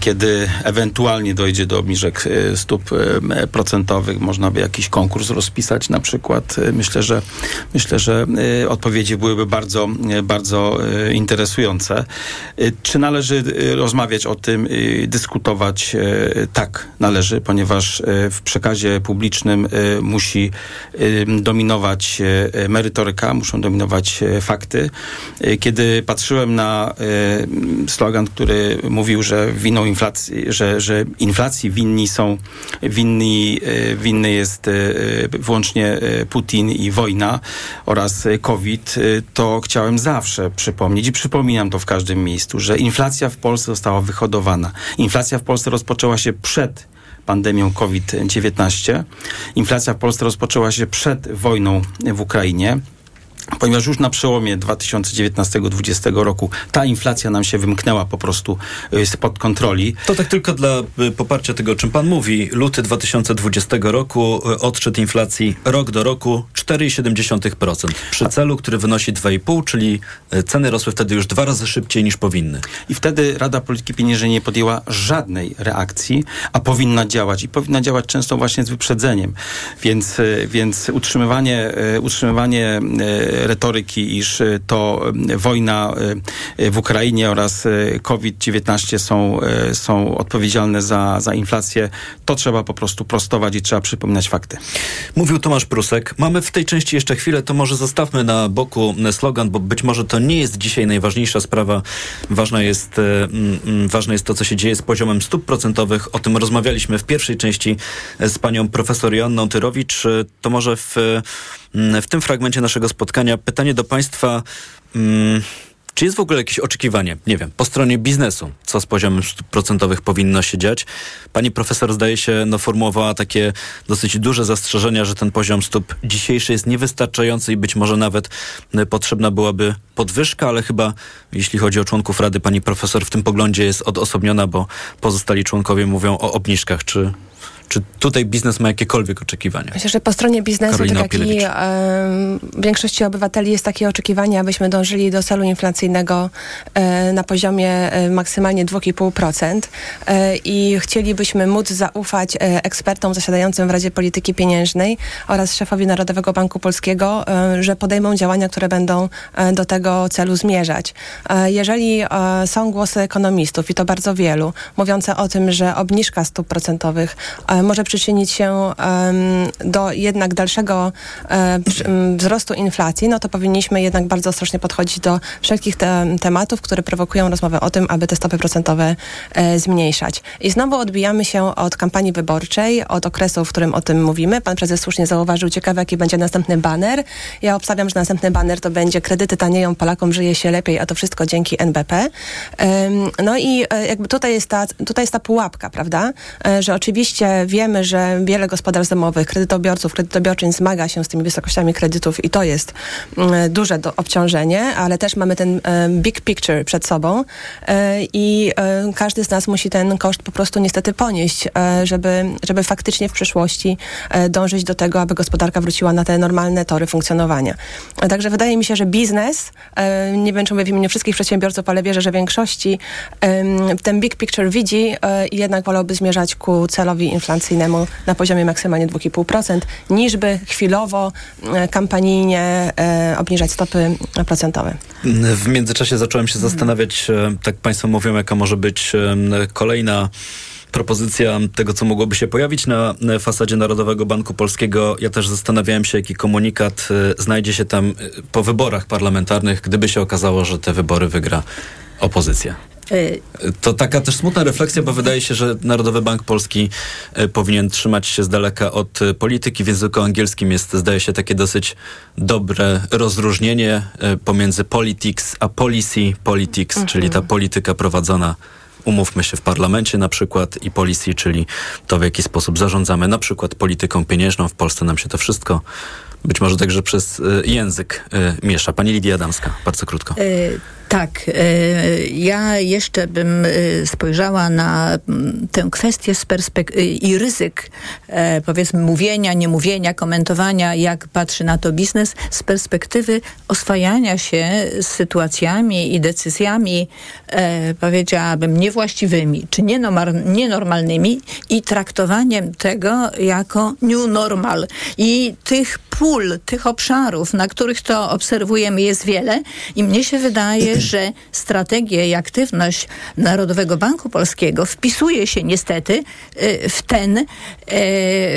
kiedy ewentualnie dojdzie do obniżek e, stóp e, procentowych, można by jakiś konkurs rozpisać na przykład. Myślę, że myślę, że odpowiedzi byłyby bardzo, bardzo interesujące. Czy należy rozmawiać o tym, dyskutować? Tak, należy, ponieważ w przekazie publicznym musi dominować merytoryka, muszą dominować fakty. Kiedy patrzyłem na slogan, który mówił, że winą inflacji, że, że inflacji winni są, winni, e, winny jest e, wyłącznie e, Putin i wojna oraz COVID, to chciałem zawsze przypomnieć i przypominam to w każdym miejscu, że inflacja w Polsce została wyhodowana. Inflacja w Polsce rozpoczęła się przed pandemią COVID-19. Inflacja w Polsce rozpoczęła się przed wojną w Ukrainie ponieważ już na przełomie 2019-2020 roku ta inflacja nam się wymknęła po prostu y, spod kontroli. To tak tylko dla y, poparcia tego, o czym pan mówi. Luty 2020 roku y, odszedł inflacji rok do roku 4,7% przy celu, który wynosi 2,5, czyli ceny rosły wtedy już dwa razy szybciej niż powinny. I wtedy Rada Polityki Pieniężnej nie podjęła żadnej reakcji, a powinna działać i powinna działać często właśnie z wyprzedzeniem. Więc, więc utrzymywanie, utrzymywanie retoryki, iż y, to wojna y, w Ukrainie oraz COVID-19 są, są odpowiedzialne za, za inflację, to trzeba po prostu prostować i trzeba przypominać fakty. Mówił Tomasz Prusek. Mamy w tej części jeszcze chwilę, to może zostawmy na boku slogan, bo być może to nie jest dzisiaj najważniejsza sprawa. Ważna jest, ważne jest to, co się dzieje z poziomem stóp procentowych. O tym rozmawialiśmy w pierwszej części z panią profesor Joanną Tyrowicz. To może w w tym fragmencie naszego spotkania pytanie do Państwa. Hmm, czy jest w ogóle jakieś oczekiwanie, nie wiem, po stronie biznesu, co z poziomem stóp procentowych powinno się dziać? Pani profesor zdaje się no, formułowała takie dosyć duże zastrzeżenia, że ten poziom stóp dzisiejszy jest niewystarczający i być może nawet e, potrzebna byłaby podwyżka, ale chyba jeśli chodzi o członków Rady, pani profesor w tym poglądzie jest odosobniona, bo pozostali członkowie mówią o obniżkach. Czy, Czy tutaj biznes ma jakiekolwiek oczekiwania? Myślę, że po stronie biznesu, Karolina tak jak i większości obywateli jest takie oczekiwanie, abyśmy dążyli do celu inflacyjnego e, na poziomie e, maksymalnie 2,5% e, i chcielibyśmy móc zaufać ekspertom zasiadającym w Radzie Polityki Pieniężnej oraz szefowi Narodowego Banku Polskiego, że podejmą działania, które będą do tego celu zmierzać. Jeżeli są głosy ekonomistów, i to bardzo wielu, mówiące o tym, że obniżka stóp procentowych może przyczynić się do jednak dalszego e, wzrostu inflacji, no to powinniśmy jednak bardzo ostrożnie podchodzić do wszelkich te, tematów, które prowokują rozmowę o tym, aby te stopy procentowe e, zmniejszać. I znowu odbijamy się od kampanii wyborczej, od okresu, w którym o tym mówimy. Pan prezes słusznie zauważył, ciekawe jaki będzie następny baner. Ja obstawiam, że następny baner to będzie kredyty tanieją, Polakom żyje się lepiej, a to wszystko dzięki NBP. No i e, jakby tutaj jest ta, tutaj jest ta pułapka, prawda? Że oczywiście wiemy, że wiele gospodarstw domowych, kredytobiorców, kredytobiorczyń zmaga się z tymi wysokościami kredytów i to jest mm, duże obciążenie, ale też mamy ten e, big picture przed sobą e, i e, każdy z nas musi ten koszt po prostu niestety ponieść, żeby, żeby faktycznie w przyszłości dążyć do tego, aby gospodarka wróciła na te normalne tory funkcjonowania. Także wydaje mi się, że biznes, nie wiem czy mówię w imieniu wszystkich przedsiębiorców, ale wierzę, że większości ten big picture widzi i jednak wolałby zmierzać ku celowi na poziomie maksymalnie 2,5%, niż by chwilowo, e, kampanijnie e, obniżać stopy procentowe. W międzyczasie zacząłem się zastanawiać, e, tak Państwo mówią, jaka może być kolejna propozycja tego, co mogłoby się pojawić na fasadzie Narodowego Banku Polskiego. Ja też zastanawiałem się, jaki komunikat znajdzie się tam po wyborach parlamentarnych, gdyby się okazało, że te wybory wygra opozycja. Y, to taka też smutna refleksja, bo wydaje się, że Narodowy Bank Polski y, powinien trzymać się z daleka od y, polityki. W języku angielskim jest, zdaje się, takie dosyć dobre rozróżnienie pomiędzy politics a policy politics, mhm. czyli ta polityka prowadzona umówmy się w parlamencie na przykład i policy, czyli to w jaki sposób zarządzamy na przykład polityką pieniężną. W Polsce nam się to wszystko być może także przez język miesza. Pani Lidia Adamska, bardzo krótko. Tak, e, ja jeszcze bym e, spojrzała na mm, tę kwestię z perspek- i ryzyk, e, powiedzmy, mówienia, niemówienia, komentowania, jak patrzy na to biznes, z perspektywy oswajania się z sytuacjami i decyzjami, powiedziałabym, niewłaściwymi czy nienormalnymi i traktowaniem tego jako new normal. I tych pól, tych obszarów, na których to obserwujemy, jest wiele i mnie się wydaje, że strategia i aktywność Narodowego Banku Polskiego wpisuje się niestety y, w ten, y,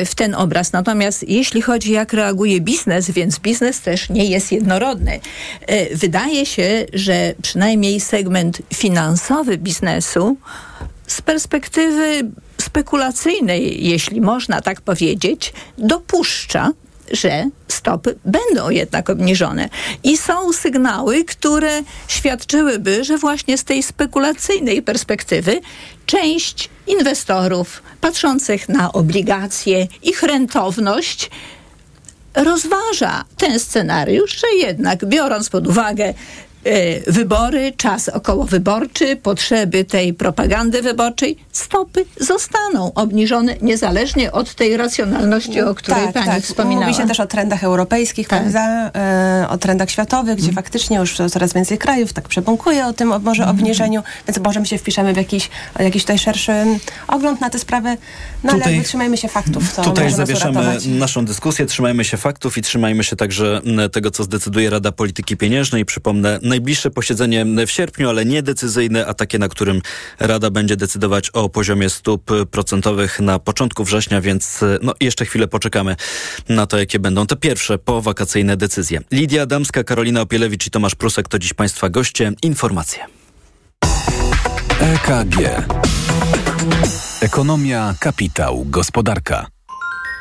w ten obraz. Natomiast jeśli chodzi jak reaguje biznes, więc biznes też nie jest jednorodny. Y, wydaje się, że przynajmniej segment finansowy biznesu z perspektywy spekulacyjnej, jeśli można tak powiedzieć, dopuszcza że stopy będą jednak obniżone. I są sygnały, które świadczyłyby, że właśnie z tej spekulacyjnej perspektywy część inwestorów patrzących na obligacje, ich rentowność, rozważa ten scenariusz, że jednak biorąc pod uwagę wybory, czas okołowyborczy, potrzeby tej propagandy wyborczej, stopy zostaną obniżone niezależnie od tej racjonalności, o której tak, pani tak. wspominała. Mówi się też o trendach europejskich, tak. prawda? E, o trendach światowych, gdzie mm. faktycznie już coraz więcej krajów tak przebąkuje o tym może mm. obniżeniu, więc może my się wpiszemy w jakiś, jakiś tutaj szerszy ogląd na te sprawy, no tutaj, ale trzymajmy się faktów. Co tutaj zawieszamy naszą dyskusję, trzymajmy się faktów i trzymajmy się także tego, co zdecyduje Rada Polityki Pieniężnej. Przypomnę, najbliższe posiedzenie w sierpniu, ale nie decyzyjne, a takie, na którym Rada będzie decydować o poziomie stóp procentowych na początku września, więc no, jeszcze chwilę poczekamy na to, jakie będą te pierwsze powakacyjne decyzje. Lidia Adamska, Karolina Opielewicz i Tomasz Prusek to dziś Państwa goście. Informacje. EKG. Ekonomia, kapitał, gospodarka.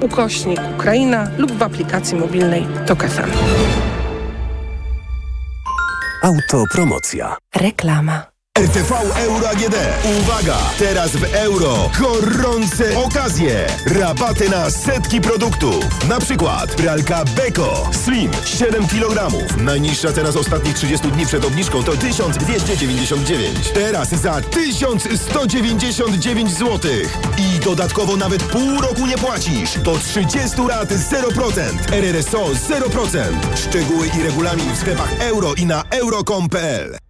ukośnik Ukraina lub w aplikacji mobilnej TOK FM. Autopromocja. Reklama. RTV Euro AGD. Uwaga! Teraz w euro gorące okazje. Rabaty na setki produktów. Na przykład pralka Beko Slim 7 kg. Najniższa cena z ostatnich 30 dni przed obniżką to 1299. Teraz za 1199 zł. I dodatkowo nawet pół roku nie płacisz. Do 30 lat 0%. RRSO 0%. Szczegóły i regulamin w sklepach euro i na euro.com.pl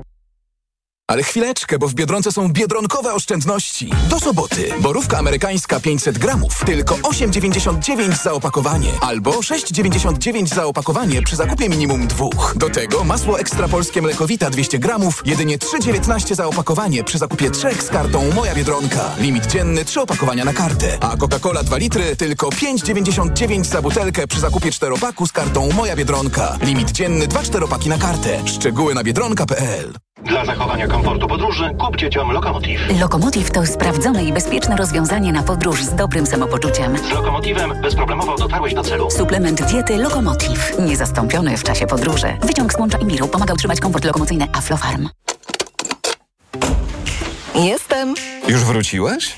Ale chwileczkę, bo w Biedronce są biedronkowe oszczędności. Do soboty. Borówka amerykańska 500 gramów. Tylko 8,99 za opakowanie. Albo 6,99 za opakowanie przy zakupie minimum dwóch. Do tego masło ekstra polskie mlekowita 200 gramów. Jedynie 3,19 za opakowanie przy zakupie trzech z kartą Moja Biedronka. Limit dzienny 3 opakowania na kartę. A Coca-Cola 2 litry tylko 5,99 za butelkę przy zakupie czteropaku z kartą Moja Biedronka. Limit dzienny 2 czteropaki na kartę. Szczegóły na biedronka.pl Dla zachowania komfortu podróży kup dzieciom Lokomotiv. Lokomotiv to sprawdzone i bezpieczne rozwiązanie na podróż z dobrym samopoczuciem. Z Lokomotivem bezproblemowo dotarłeś do celu. Suplement diety Lokomotiv. Niezastąpiony w czasie podróży. Wyciąg z łącza Imiru pomaga utrzymać komfort lokomocyjny Aflofarm. Jestem. Już wróciłaś?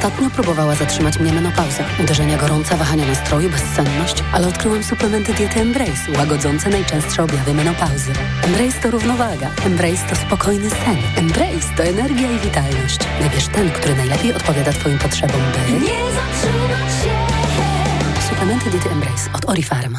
Ostatnio próbowała zatrzymać mnie menopauza. Uderzenia gorąca, wahania nastroju, bezsenność, ale odkryłam suplementy diety Embrace, łagodzące najczęstsze objawy menopauzy. Embrace to równowaga. Embrace to spokojny sen. Embrace to energia i witalność. Wybierz ten, który najlepiej odpowiada Twoim potrzebom, by... Nie zatrzymać się! Suplementy diety Embrace od Orifarm.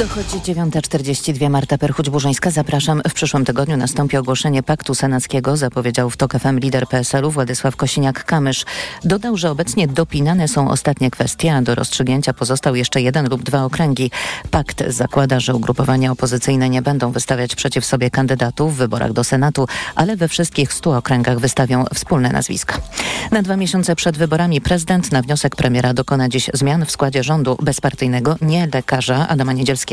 Dochodzi 9.42. Marta Perchuć-Burzyńska. Zapraszam. W przyszłym tygodniu nastąpi ogłoszenie paktu senackiego, zapowiedział w TOK FM lider PSL-u Władysław Kosiniak-Kamysz. Dodał, że obecnie dopinane są ostatnie kwestie, a do rozstrzygnięcia pozostał jeszcze jeden lub dwa okręgi. Pakt zakłada, że ugrupowania opozycyjne nie będą wystawiać przeciw sobie kandydatów w wyborach do Senatu, ale we wszystkich stu okręgach wystawią wspólne nazwiska. Na dwa miesiące przed wyborami prezydent na wniosek premiera dokona dziś zmian w składzie rządu bezpartyjnego, nie lekarza Adama Niedzielskiego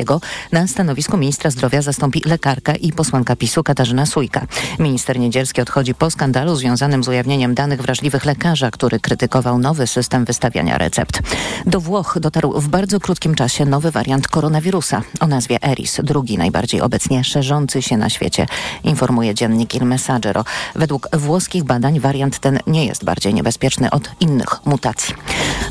Na stanowisku ministra zdrowia zastąpi lekarka i posłanka PiSu Katarzyna Sujka. Minister Niedzielski odchodzi po skandalu związanym z ujawnieniem danych wrażliwych lekarza, który krytykował nowy system wystawiania recept. Do Włoch dotarł w bardzo krótkim czasie nowy wariant koronawirusa o nazwie Eris, drugi najbardziej obecnie szerzący się na świecie, informuje dziennik Il Messaggero. Według włoskich badań wariant ten nie jest bardziej niebezpieczny od innych mutacji.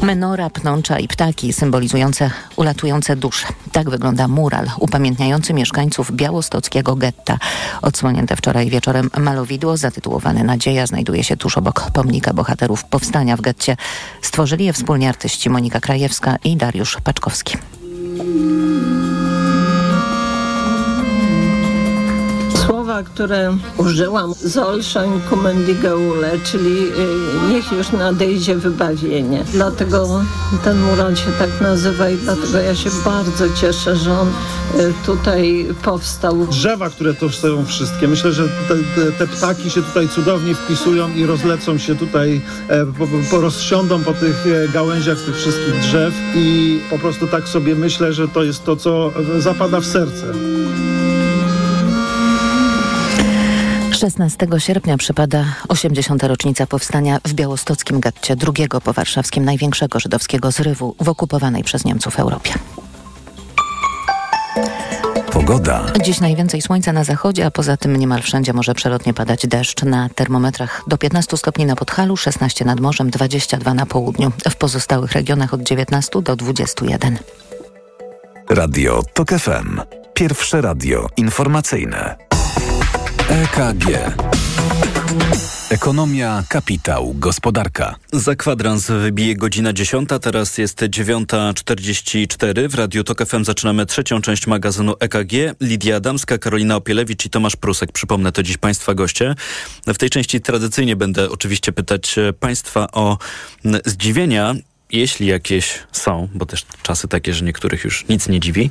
Menora, pnącza i ptaki symbolizujące ulatujące dusze. Tak wygląda mural upamiętniający mieszkańców białostockiego getta. Odsłonięte wczoraj wieczorem malowidło zatytułowane Nadzieja znajduje się tuż obok pomnika bohaterów powstania w getcie. Stworzyli je wspólnie artyści Monika Krajewska i Dariusz Paczkowski. Słowa, które użyłam, Zolszań kumendigeule, czyli y, niech już nadejdzie wybawienie. Dlatego ten mural się tak nazywa i dlatego ja się bardzo cieszę, że on y, tutaj powstał. Drzewa, które tu stoją wszystkie, myślę, że te, te, ptaki się tutaj cudownie wpisują i rozlecą się tutaj, e, po, po rozsiądą po tych e, gałęziach tych wszystkich drzew i po prostu tak sobie myślę, że to jest to, co zapada w serce. 16 sierpnia przypada 80. rocznica powstania w białostockim getcie, drugiego po warszawskim największego żydowskiego zrywu w okupowanej przez Niemców Europie. Pogoda. Dziś najwięcej słońca na zachodzie, a poza tym niemal wszędzie może przelotnie padać deszcz. Na termometrach do 15 stopni na Podhalu, 16 nad morzem, 22 na południu. W pozostałych regionach od 19 do 21. Radio TOK FM. Pierwsze radio informacyjne. EKG. Ekonomia, kapitał, gospodarka. Za kwadrans wybije godzina 10, teraz jest 9.44. W Radiu TOK FM zaczynamy trzecią część magazynu EKG. Lidia Adamska, Karolina Opielewicz i Tomasz Prusek. Przypomnę, to dziś Państwa goście. W tej części tradycyjnie będę oczywiście pytać e, Państwa o zdziwienia jeśli jakieś są, bo też czasy takie, że niektórych już nic nie dziwi.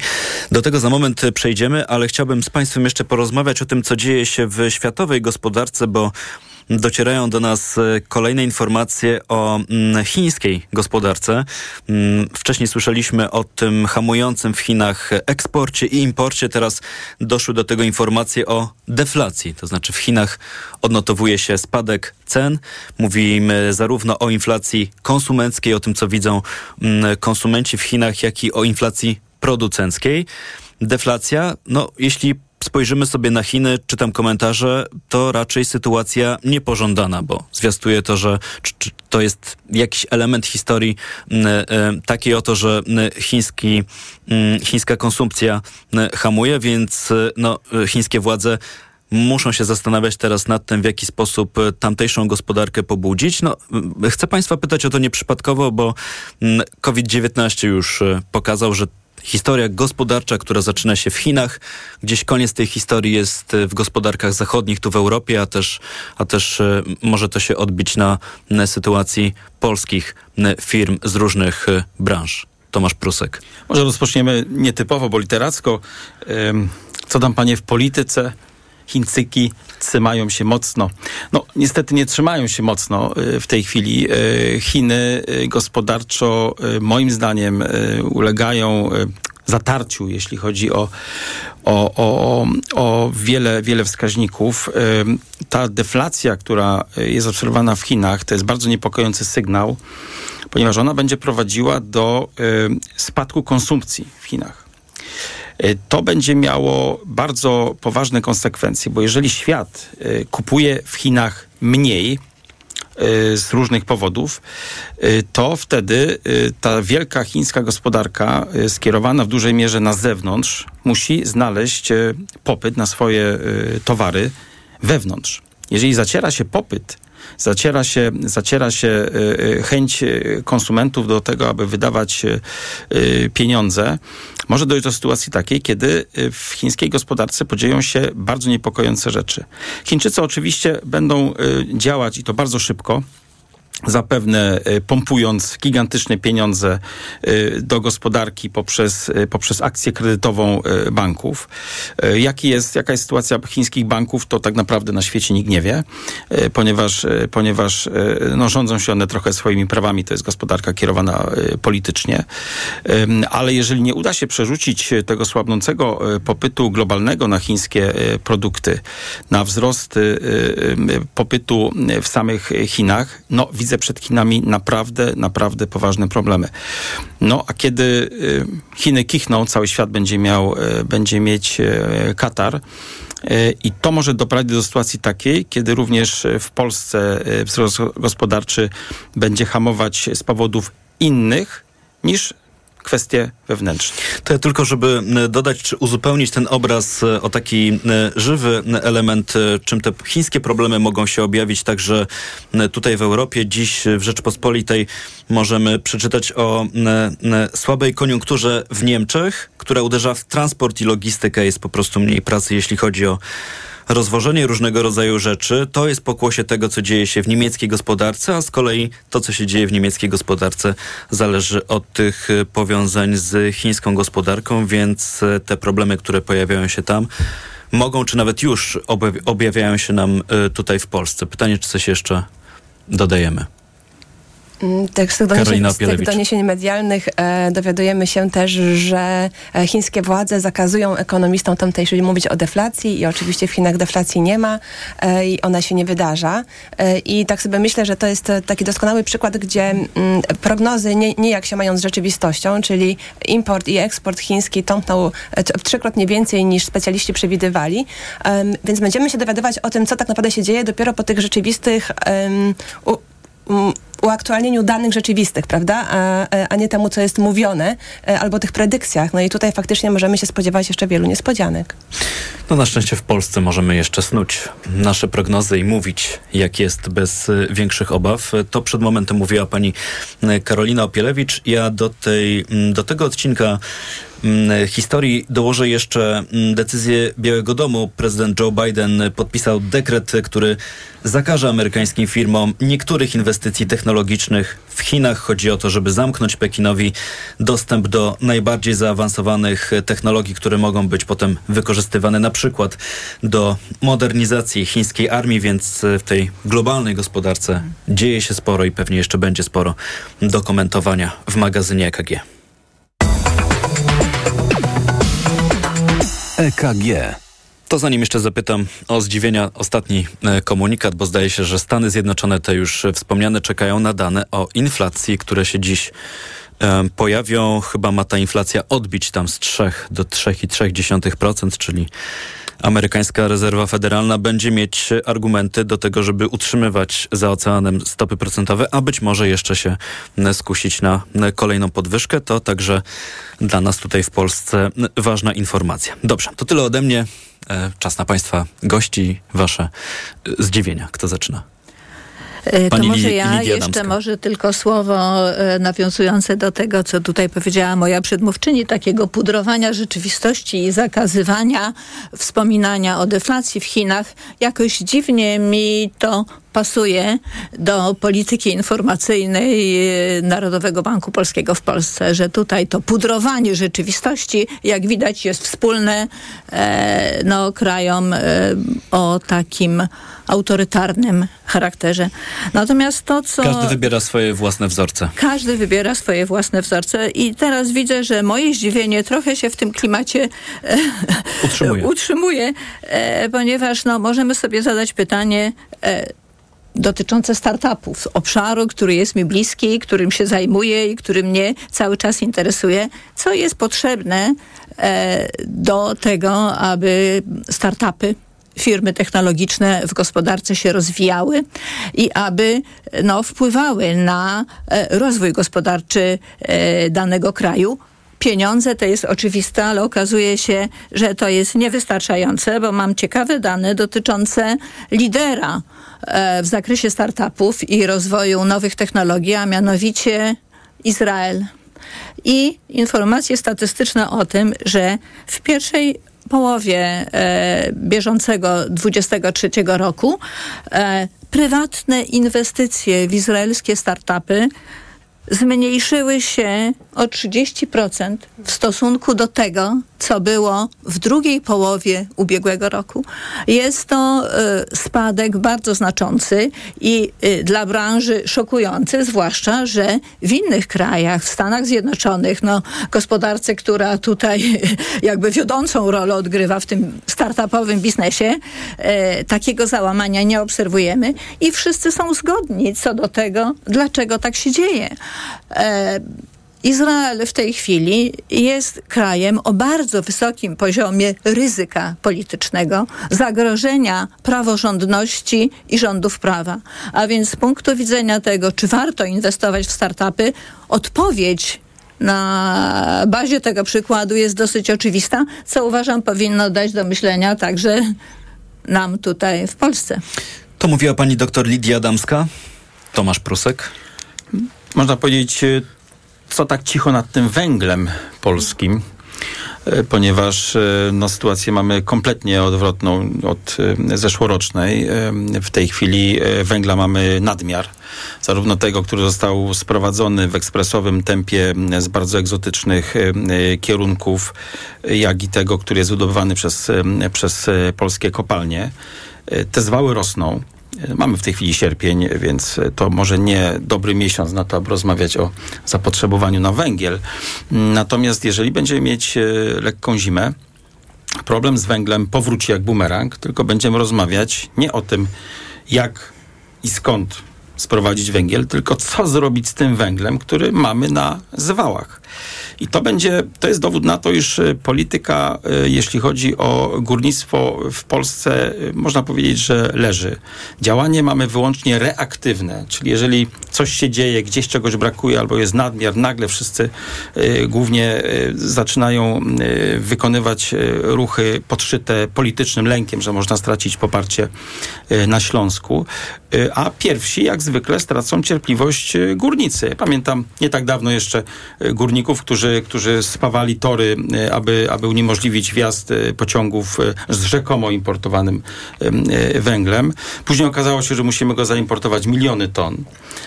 Do tego za moment przejdziemy, ale chciałbym z Państwem jeszcze porozmawiać o tym, co dzieje się w światowej gospodarce, bo docierają do nas e, kolejne informacje o mm, chińskiej gospodarce. Mm, wcześniej słyszeliśmy o tym hamującym w Chinach eksporcie i imporcie. Teraz doszły do tego informacje o deflacji. To znaczy w Chinach odnotowuje się spadek cen. Mówimy zarówno o inflacji konsumenckiej, o tym co widzą mm, konsumenci w Chinach, jak i o inflacji producenckiej. Deflacja, no jeśli spojrzymy sobie na Chiny, czytam komentarze, to raczej sytuacja niepożądana, bo zwiastuje to, że to jest jakiś element historii takiej oto, że chiński, chińska konsumpcja hamuje, więc no, chińskie władze muszą się zastanawiać teraz nad tym, w jaki sposób tamtejszą gospodarkę pobudzić. No, chcę Państwa pytać o to nieprzypadkowo, bo COVID-19 już pokazał, że historia gospodarcza, która zaczyna się w Chinach. Gdzieś koniec tej historii jest w gospodarkach zachodnich, tu w Europie, a też, a też e, może to się odbić na, sytuacji polskich firm z różnych e, branż. Tomasz Prusek. Może rozpoczniemy nietypowo, bo literacko. Co tam panie w polityce? Chińczyki trzymają się mocno. No, niestety nie trzymają się mocno y, w tej chwili. Y, Chiny y, gospodarczo, moim zdaniem, ulegają zatarciu, jeśli chodzi o, o, o, o wiele, wiele wskaźników. Ta deflacja, która jest obserwowana w Chinach, to jest bardzo niepokojący sygnał, ponieważ ona będzie prowadziła do spadku konsumpcji w Chinach. E, to będzie miało bardzo poważne konsekwencje, bo jeżeli świat e, kupuje w Chinach mniej, e, z różnych powodów, to wtedy ta wielka chińska gospodarka skierowana w dużej mierze na zewnątrz musi znaleźć popyt na swoje towary wewnątrz. Jeżeli zaciera się popyt zaciera się, zaciera się y, y, chęć y, konsumentów do tego, aby wydawać pieniądze, może dojść do sytuacji takiej, kiedy w chińskiej gospodarce podzieją się bardzo niepokojące rzeczy. Chińczycy oczywiście będą działać i to bardzo szybko zapewne e, pompując gigantyczne pieniądze e, do gospodarki poprzez, e, poprzez akcję kredytową banków. Jaki jest, jaka jest sytuacja chińskich banków, to tak naprawdę na świecie nikt nie wie, ponieważ, ponieważ no, rządzą się one trochę swoimi prawami, to jest gospodarka kierowana politycznie. Ale jeżeli nie uda się przerzucić tego słabnącego popytu globalnego na chińskie produkty, na wzrost popytu w samych Chinach, no widzę przed Chinami naprawdę, naprawdę poważne problemy. No a kiedy y, Chiny kichną, cały świat będzie miał, y, będzie mieć y, Katar. I to może doprowadzić do sytuacji takiej, kiedy również w Polsce wzrost gospodarczy będzie hamować z powodów innych niż kwestie wewnętrzne. To ja tylko, żeby dodać czy uzupełnić ten obraz e, o taki żywy element, e, czym te chińskie problemy mogą się objawić także tutaj w Europie. Dziś w Rzeczpospolitej możemy przeczytać o słabej koniunkturze w Niemczech, która uderza w transport i logistykę. Jest po prostu mniej pracy, jeśli chodzi o rozwożenie różnego rodzaju rzeczy to jest pokłosie tego, co dzieje się w niemieckiej gospodarce, a z kolei to, co się dzieje w niemieckiej gospodarce, zależy od tych y, powiązań z chińską gospodarką, więc y, te problemy, które pojawiają się tam, mogą, czy nawet już objawiają się nam y, tutaj w Polsce. Pytanie, czy coś jeszcze dodajemy? Tak, z tych, doniesień, z tych doniesień medialnych e, dowiadujemy się też, że e, chińskie władze zakazują ekonomistom tamtejszym mówić o deflacji i oczywiście w Chinach deflacji nie ma e, i ona się nie wydarza. E, I tak sobie myślę, że to jest taki doskonały przykład, gdzie m, mm, prognozy nie, nie jak się mają z rzeczywistością, czyli import i eksport chiński tąpnął e, trzykrotnie więcej niż specjaliści przewidywali. więc będziemy się dowiadywać o tym, co tak naprawdę się dzieje dopiero po tych rzeczywistych uaktualnieniu danych rzeczywistych, prawda, a, a nie temu, co jest mówione, e, albo tych predykcjach. No i tutaj faktycznie możemy się spodziewać jeszcze wielu niespodzianek. No na szczęście w Polsce możemy jeszcze snuć nasze prognozy i mówić, jak jest bez e, większych obaw. To przed momentem mówiła pani e, Karolina Opielewicz. Ja do, tej, do tego odcinka Mm, historii dołożę jeszcze mm, decyzję Białego Domu. Prezydent Joe Biden podpisał dekret, który zakaże amerykańskim firmom niektórych inwestycji technologicznych w Chinach. Chodzi o to, żeby zamknąć Pekinowi dostęp do najbardziej zaawansowanych technologii, które mogą być potem wykorzystywane na przykład do modernizacji chińskiej armii, więc w tej globalnej gospodarce dzieje się sporo i pewnie jeszcze będzie sporo do komentowania w magazynie EKG. EKG. To zanim jeszcze zapytam o zdziwienia ostatni e, komunikat, bo zdaje się, że Stany Zjednoczone te już wspomniane czekają na dane o inflacji, które się dziś e, pojawią. Chyba ma ta inflacja odbić tam z 3 do 3,3%, czyli amerykańska rezerwa federalna będzie mieć argumenty do tego, żeby utrzymywać za oceanem stopy procentowe, a być może jeszcze się skusić na kolejną podwyżkę. To także dla nas tutaj w Polsce ważna informacja. Dobrze, to tyle ode mnie. E, czas na Państwa gości, Wasze e, zdziwienia. Kto zaczyna? E, to może ja jeszcze może tylko słowo e, nawiązujące do tego, co tutaj powiedziała moja przedmówczyni, takiego pudrowania rzeczywistości i zakazywania wspominania o deflacji w Chinach. Jakoś dziwnie mi to pasuje do polityki informacyjnej e, Narodowego Banku Polskiego w Polsce, że tutaj to pudrowanie rzeczywistości, jak widać, jest wspólne e, no, krajom e, o takim autorytarnym charakterze. Natomiast to, co... Każdy wybiera swoje własne wzorce. Każdy wybiera swoje własne wzorce i teraz widzę, że moje zdziwienie trochę się w tym klimacie e, utrzymuje, utrzymuje e, ponieważ no, możemy sobie zadać pytanie, dotyczące startupów, obszaru, który jest mi bliski, którym się zajmuję i który mnie cały czas interesuje, co jest potrzebne e, do tego, aby startupy firmy technologiczne w gospodarce się rozwijały i aby no, wpływały na e, rozwój gospodarczy e, danego kraju. Pieniądze to jest oczywiste, ale okazuje się, że to jest niewystarczające, bo mam ciekawe dane dotyczące lidera w zakresie startupów i rozwoju nowych technologii, a mianowicie Izrael. I informacje statystyczne o tym, że w pierwszej połowie e, bieżącego 23 roku e, prywatne inwestycje w izraelskie startupy zmniejszyły się o 30% w stosunku do tego, co było w drugiej połowie ubiegłego roku. Jest to y, spadek bardzo znaczący i y, dla branży szokujący, zwłaszcza, że w innych krajach, w Stanach Zjednoczonych, no, gospodarce, która tutaj jakby wiodącą rolę odgrywa w tym startupowym biznesie, y, takiego załamania nie obserwujemy i wszyscy są zgodni co do tego, dlaczego tak się dzieje. E, Izrael w tej chwili jest krajem o bardzo wysokim poziomie ryzyka politycznego, zagrożenia praworządności i rządów prawa. A więc z punktu widzenia tego, czy warto inwestować w startupy, odpowiedź na bazie tego przykładu jest dosyć oczywista, co uważam powinno dać do myślenia także nam tutaj w Polsce. To mówiła pani doktor Lidia Adamska. Tomasz Prusek. Można powiedzieć, co tak cicho nad tym węglem polskim, e, ponieważ e, no, sytuację mamy kompletnie odwrotną od e, zeszłorocznej. W tej chwili węgla mamy nadmiar, zarówno tego, który został sprowadzony w ekspresowym tempie z bardzo egzotycznych kierunków, jak i tego, który jest wydobywany przez, przez polskie kopalnie. Te zwały rosną. Mamy w tej chwili sierpień, więc to może nie dobry miesiąc na to, aby rozmawiać o zapotrzebowaniu na węgiel. Natomiast jeżeli będziemy mieć e, lekką zimę, problem z węglem powróci jak bumerang, tylko będziemy rozmawiać nie o tym, jak i skąd sprowadzić węgiel, tylko co zrobić z tym węglem, który mamy na zwałach. I to będzie, to jest dowód na to, iż e, polityka, e, jeśli chodzi o górnictwo w Polsce, e, można powiedzieć, że leży. Działanie mamy wyłącznie reaktywne, czyli jeżeli coś się dzieje, gdzieś czegoś brakuje albo jest nadmiar, nagle wszyscy głównie zaczynają wykonywać ruchy podszyte politycznym lękiem, że można stracić poparcie na Śląsku, a pierwsi jak zwykle stracą cierpliwość górnicy. Pamiętam nie tak dawno jeszcze górników, którzy którzy, spawali tory, e, aby, aby uniemożliwić wjazd e, pociągów e, z rzekomo importowanym węglem. Później okazało się, że musimy go zaimportować miliony ton.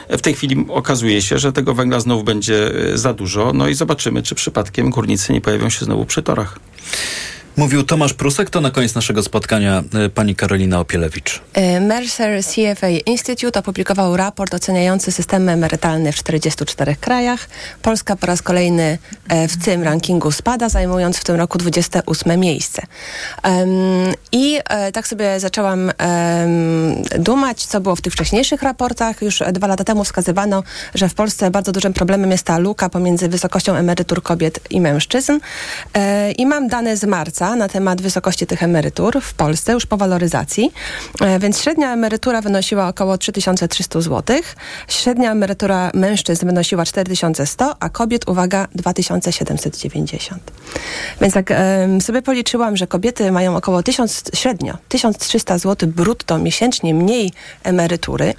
W tej chwili okazuje się, że tego węgla znowu będzie za dużo. No i zobaczymy, czy przypadkiem górnicy nie pojawią się znowu przy torach. Mówił Tomasz Prusek, to na koniec naszego spotkania e, pani Karolina Opielewicz. E, Mercer CFA Institute opublikował raport oceniający systemy emerytalne w 44 krajach. Polska po raz kolejny e, w tym rankingu spada, zajmując w tym roku 28 miejsce. I tak sobie zaczęłam dumać, co było w tych wcześniejszych raportach. Już dwa lata temu wskazywano, że w Polsce bardzo dużym problemem jest ta luka pomiędzy wysokością emerytur kobiet i mężczyzn. I mam dane z marca na temat wysokości tych emerytur w Polsce już po waloryzacji. E, więc średnia emerytura wynosiła około 3300 zł. Średnia emerytura mężczyzn wynosiła 4100, a kobiet, uwaga, 2790. Więc jak sobie policzyłam, że kobiety mają około 1000, średnio 1300 zł brutto miesięcznie mniej emerytury,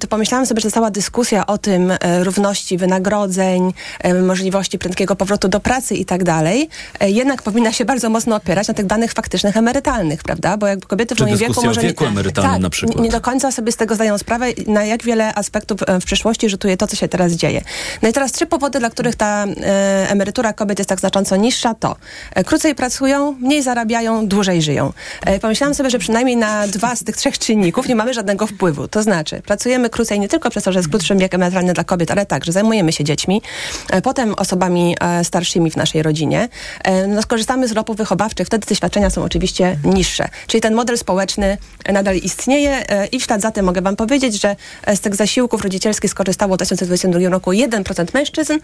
to pomyślałam sobie, że cała dyskusja o tym e, równości wynagrodzeń, e, możliwości prędkiego powrotu do pracy i tak dalej, jednak powinna się bardzo mocno opierać na tych danych faktycznych emerytalnych, prawda? Bo jakby kobiety w Czy moim wieku może wieku emerytalnym tak, na przykład. nie do końca sobie z tego zdają sprawę, na jak wiele aspektów w przyszłości rzutuje to, co się teraz dzieje. No i teraz trzy powody, dla których ta e, emerytura kobiet jest tak znacząco niższa, to e, krócej pracują, mniej zarabiają, dłużej żyją. E, pomyślałam sobie, że przynajmniej na dwa z tych trzech czynników nie mamy żadnego wpływu. To znaczy, pracujemy krócej nie tylko przez to, że jest krótszy wiek emerytalny dla kobiet, ale także zajmujemy się dziećmi, e, potem osobami e, starszymi w naszej rodzinie. E, no, skorzystamy z ropów wychowawczych, wtedy te świadczenia są oczywiście niższe. Czyli ten model społeczny nadal istnieje i w ślad za tym mogę wam powiedzieć, że z tych zasiłków rodzicielskich skorzystało w 2022 roku 1% mężczyzn,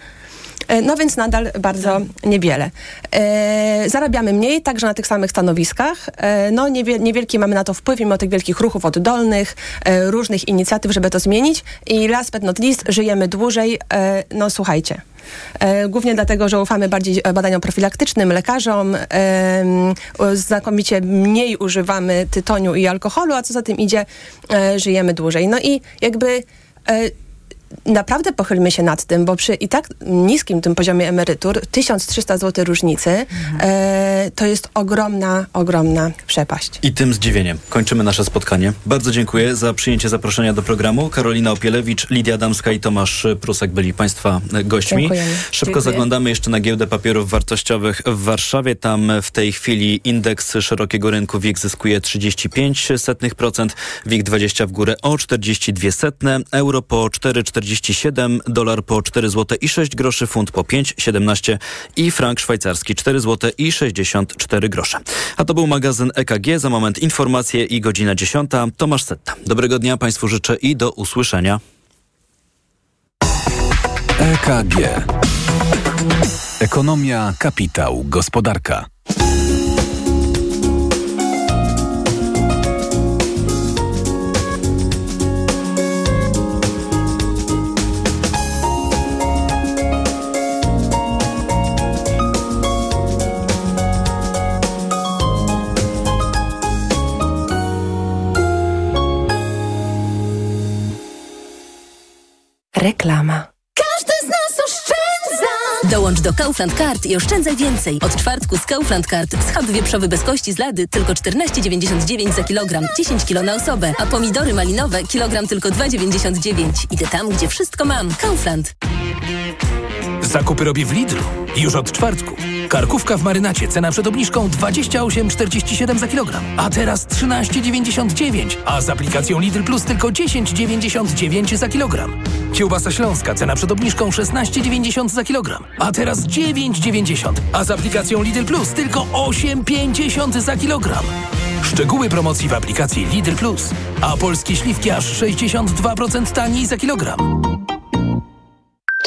no więc nadal bardzo niewiele. E, zarabiamy mniej, także na tych samych stanowiskach. E, no niewielki mamy na to wpływ, mimo tych wielkich ruchów oddolnych, e, różnych inicjatyw, żeby to zmienić. I last but not least, żyjemy dłużej. E, no słuchajcie. E, głównie dlatego, że ufamy bardziej badaniom profilaktycznym, lekarzom, znakomicie mniej używamy tytoniu i alkoholu, a co za tym idzie, e, żyjemy dłużej. No i jakby naprawdę pochylmy się nad tym, bo przy i tak niskim tym poziomie emerytur, 1300 zł różnicy, mhm. e, to jest ogromna, ogromna przepaść. I tym zdziwieniem kończymy nasze spotkanie. Bardzo dziękuję za przyjęcie zaproszenia do programu. Karolina Opielewicz, Lidia Damska i Tomasz Prusek byli Państwa gośćmi. Dziękujemy. Szybko Dziękuję. zaglądamy jeszcze na giełdę papierów wartościowych w Warszawie. Tam w tej chwili indeks szerokiego rynku WIG zyskuje 35%, WIG 20 w górę o 42 setne, euro po 4,47, dolar po 4 zł i 6 groszy, funt po 5,17 i frank szwajcarski 4 zł i 64 grosze. A to był magazyn EKG. Za moment informacje i godzina 10. Tomasz Setta. Dobrego dnia Państwu życzę i do usłyszenia. EKG. Ekonomia, kapitał, gospodarka. Reklama. Każdy z nas oszczędza! Dołącz do Kaufland Card i oszczędzaj więcej. Od czwartku z Kaufland Card schab wieprzowy bez kości z lady tylko 14,99 za kilogram, 10 kilo na osobę, a pomidory malinowe kilogram tylko 2,99. Idę tam, gdzie wszystko mam. Kaufland. Zakupy robię w Lidlu. Już od czwartku. Karkówka w marynacie, cena przed obniżką 28,47 za kilogram, a teraz 13,99, a z aplikacją Lidl Plus tylko 10,99 za kilogram. Kiełbasa śląska, cena przed obniżką 16,90 za kilogram, a teraz 9,90, a z aplikacją Lidl Plus tylko 8,50 za kilogram. Szczegóły promocji w aplikacji Lidl Plus, a polskie śliwki aż 62% taniej za kilogram.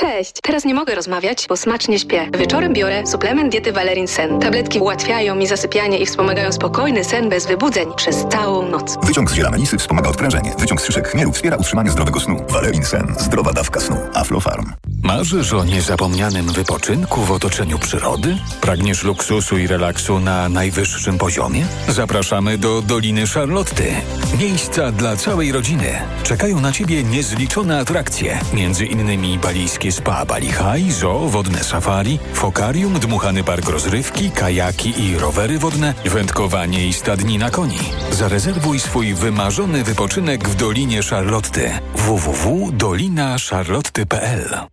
Cześć, teraz nie mogę rozmawiać, bo smacznie śpię. Wieczorem biorę suplement diety Valerin Sen. Tabletki ułatwiają mi zasypianie i wspomagają spokojny sen bez wybudzeń przez całą noc. Wyciąg z ziela melisy wspomaga odprężenie. Wyciąg z szyszek chmielu wspiera utrzymanie zdrowego snu. Valerin Sen. Zdrowa dawka snu. Aflofarm. Marzysz o niezapomnianym wypoczynku w otoczeniu przyrody? Pragniesz luksusu i relaksu na najwyższym poziomie? Zapraszamy do Doliny Charlotty. Miejsca dla całej rodziny. Czekają na Ciebie niezliczone atrakcje, między innymi balijskie spa Bali High, zoo, wodne safari, fokarium, dmuchany park rozrywki, kajaki i rowery wodne, wędkowanie i stadnina koni. Zarezerwuj swój wymarzony wypoczynek w Dolinie Charlotty. www.dolinacharlotty.pl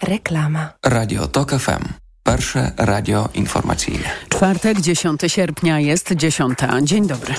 Reklama. Radio TOK FM. Pierwsze radio informacyjne. Czwartek, 10 sierpnia jest 10. Dzień dobry.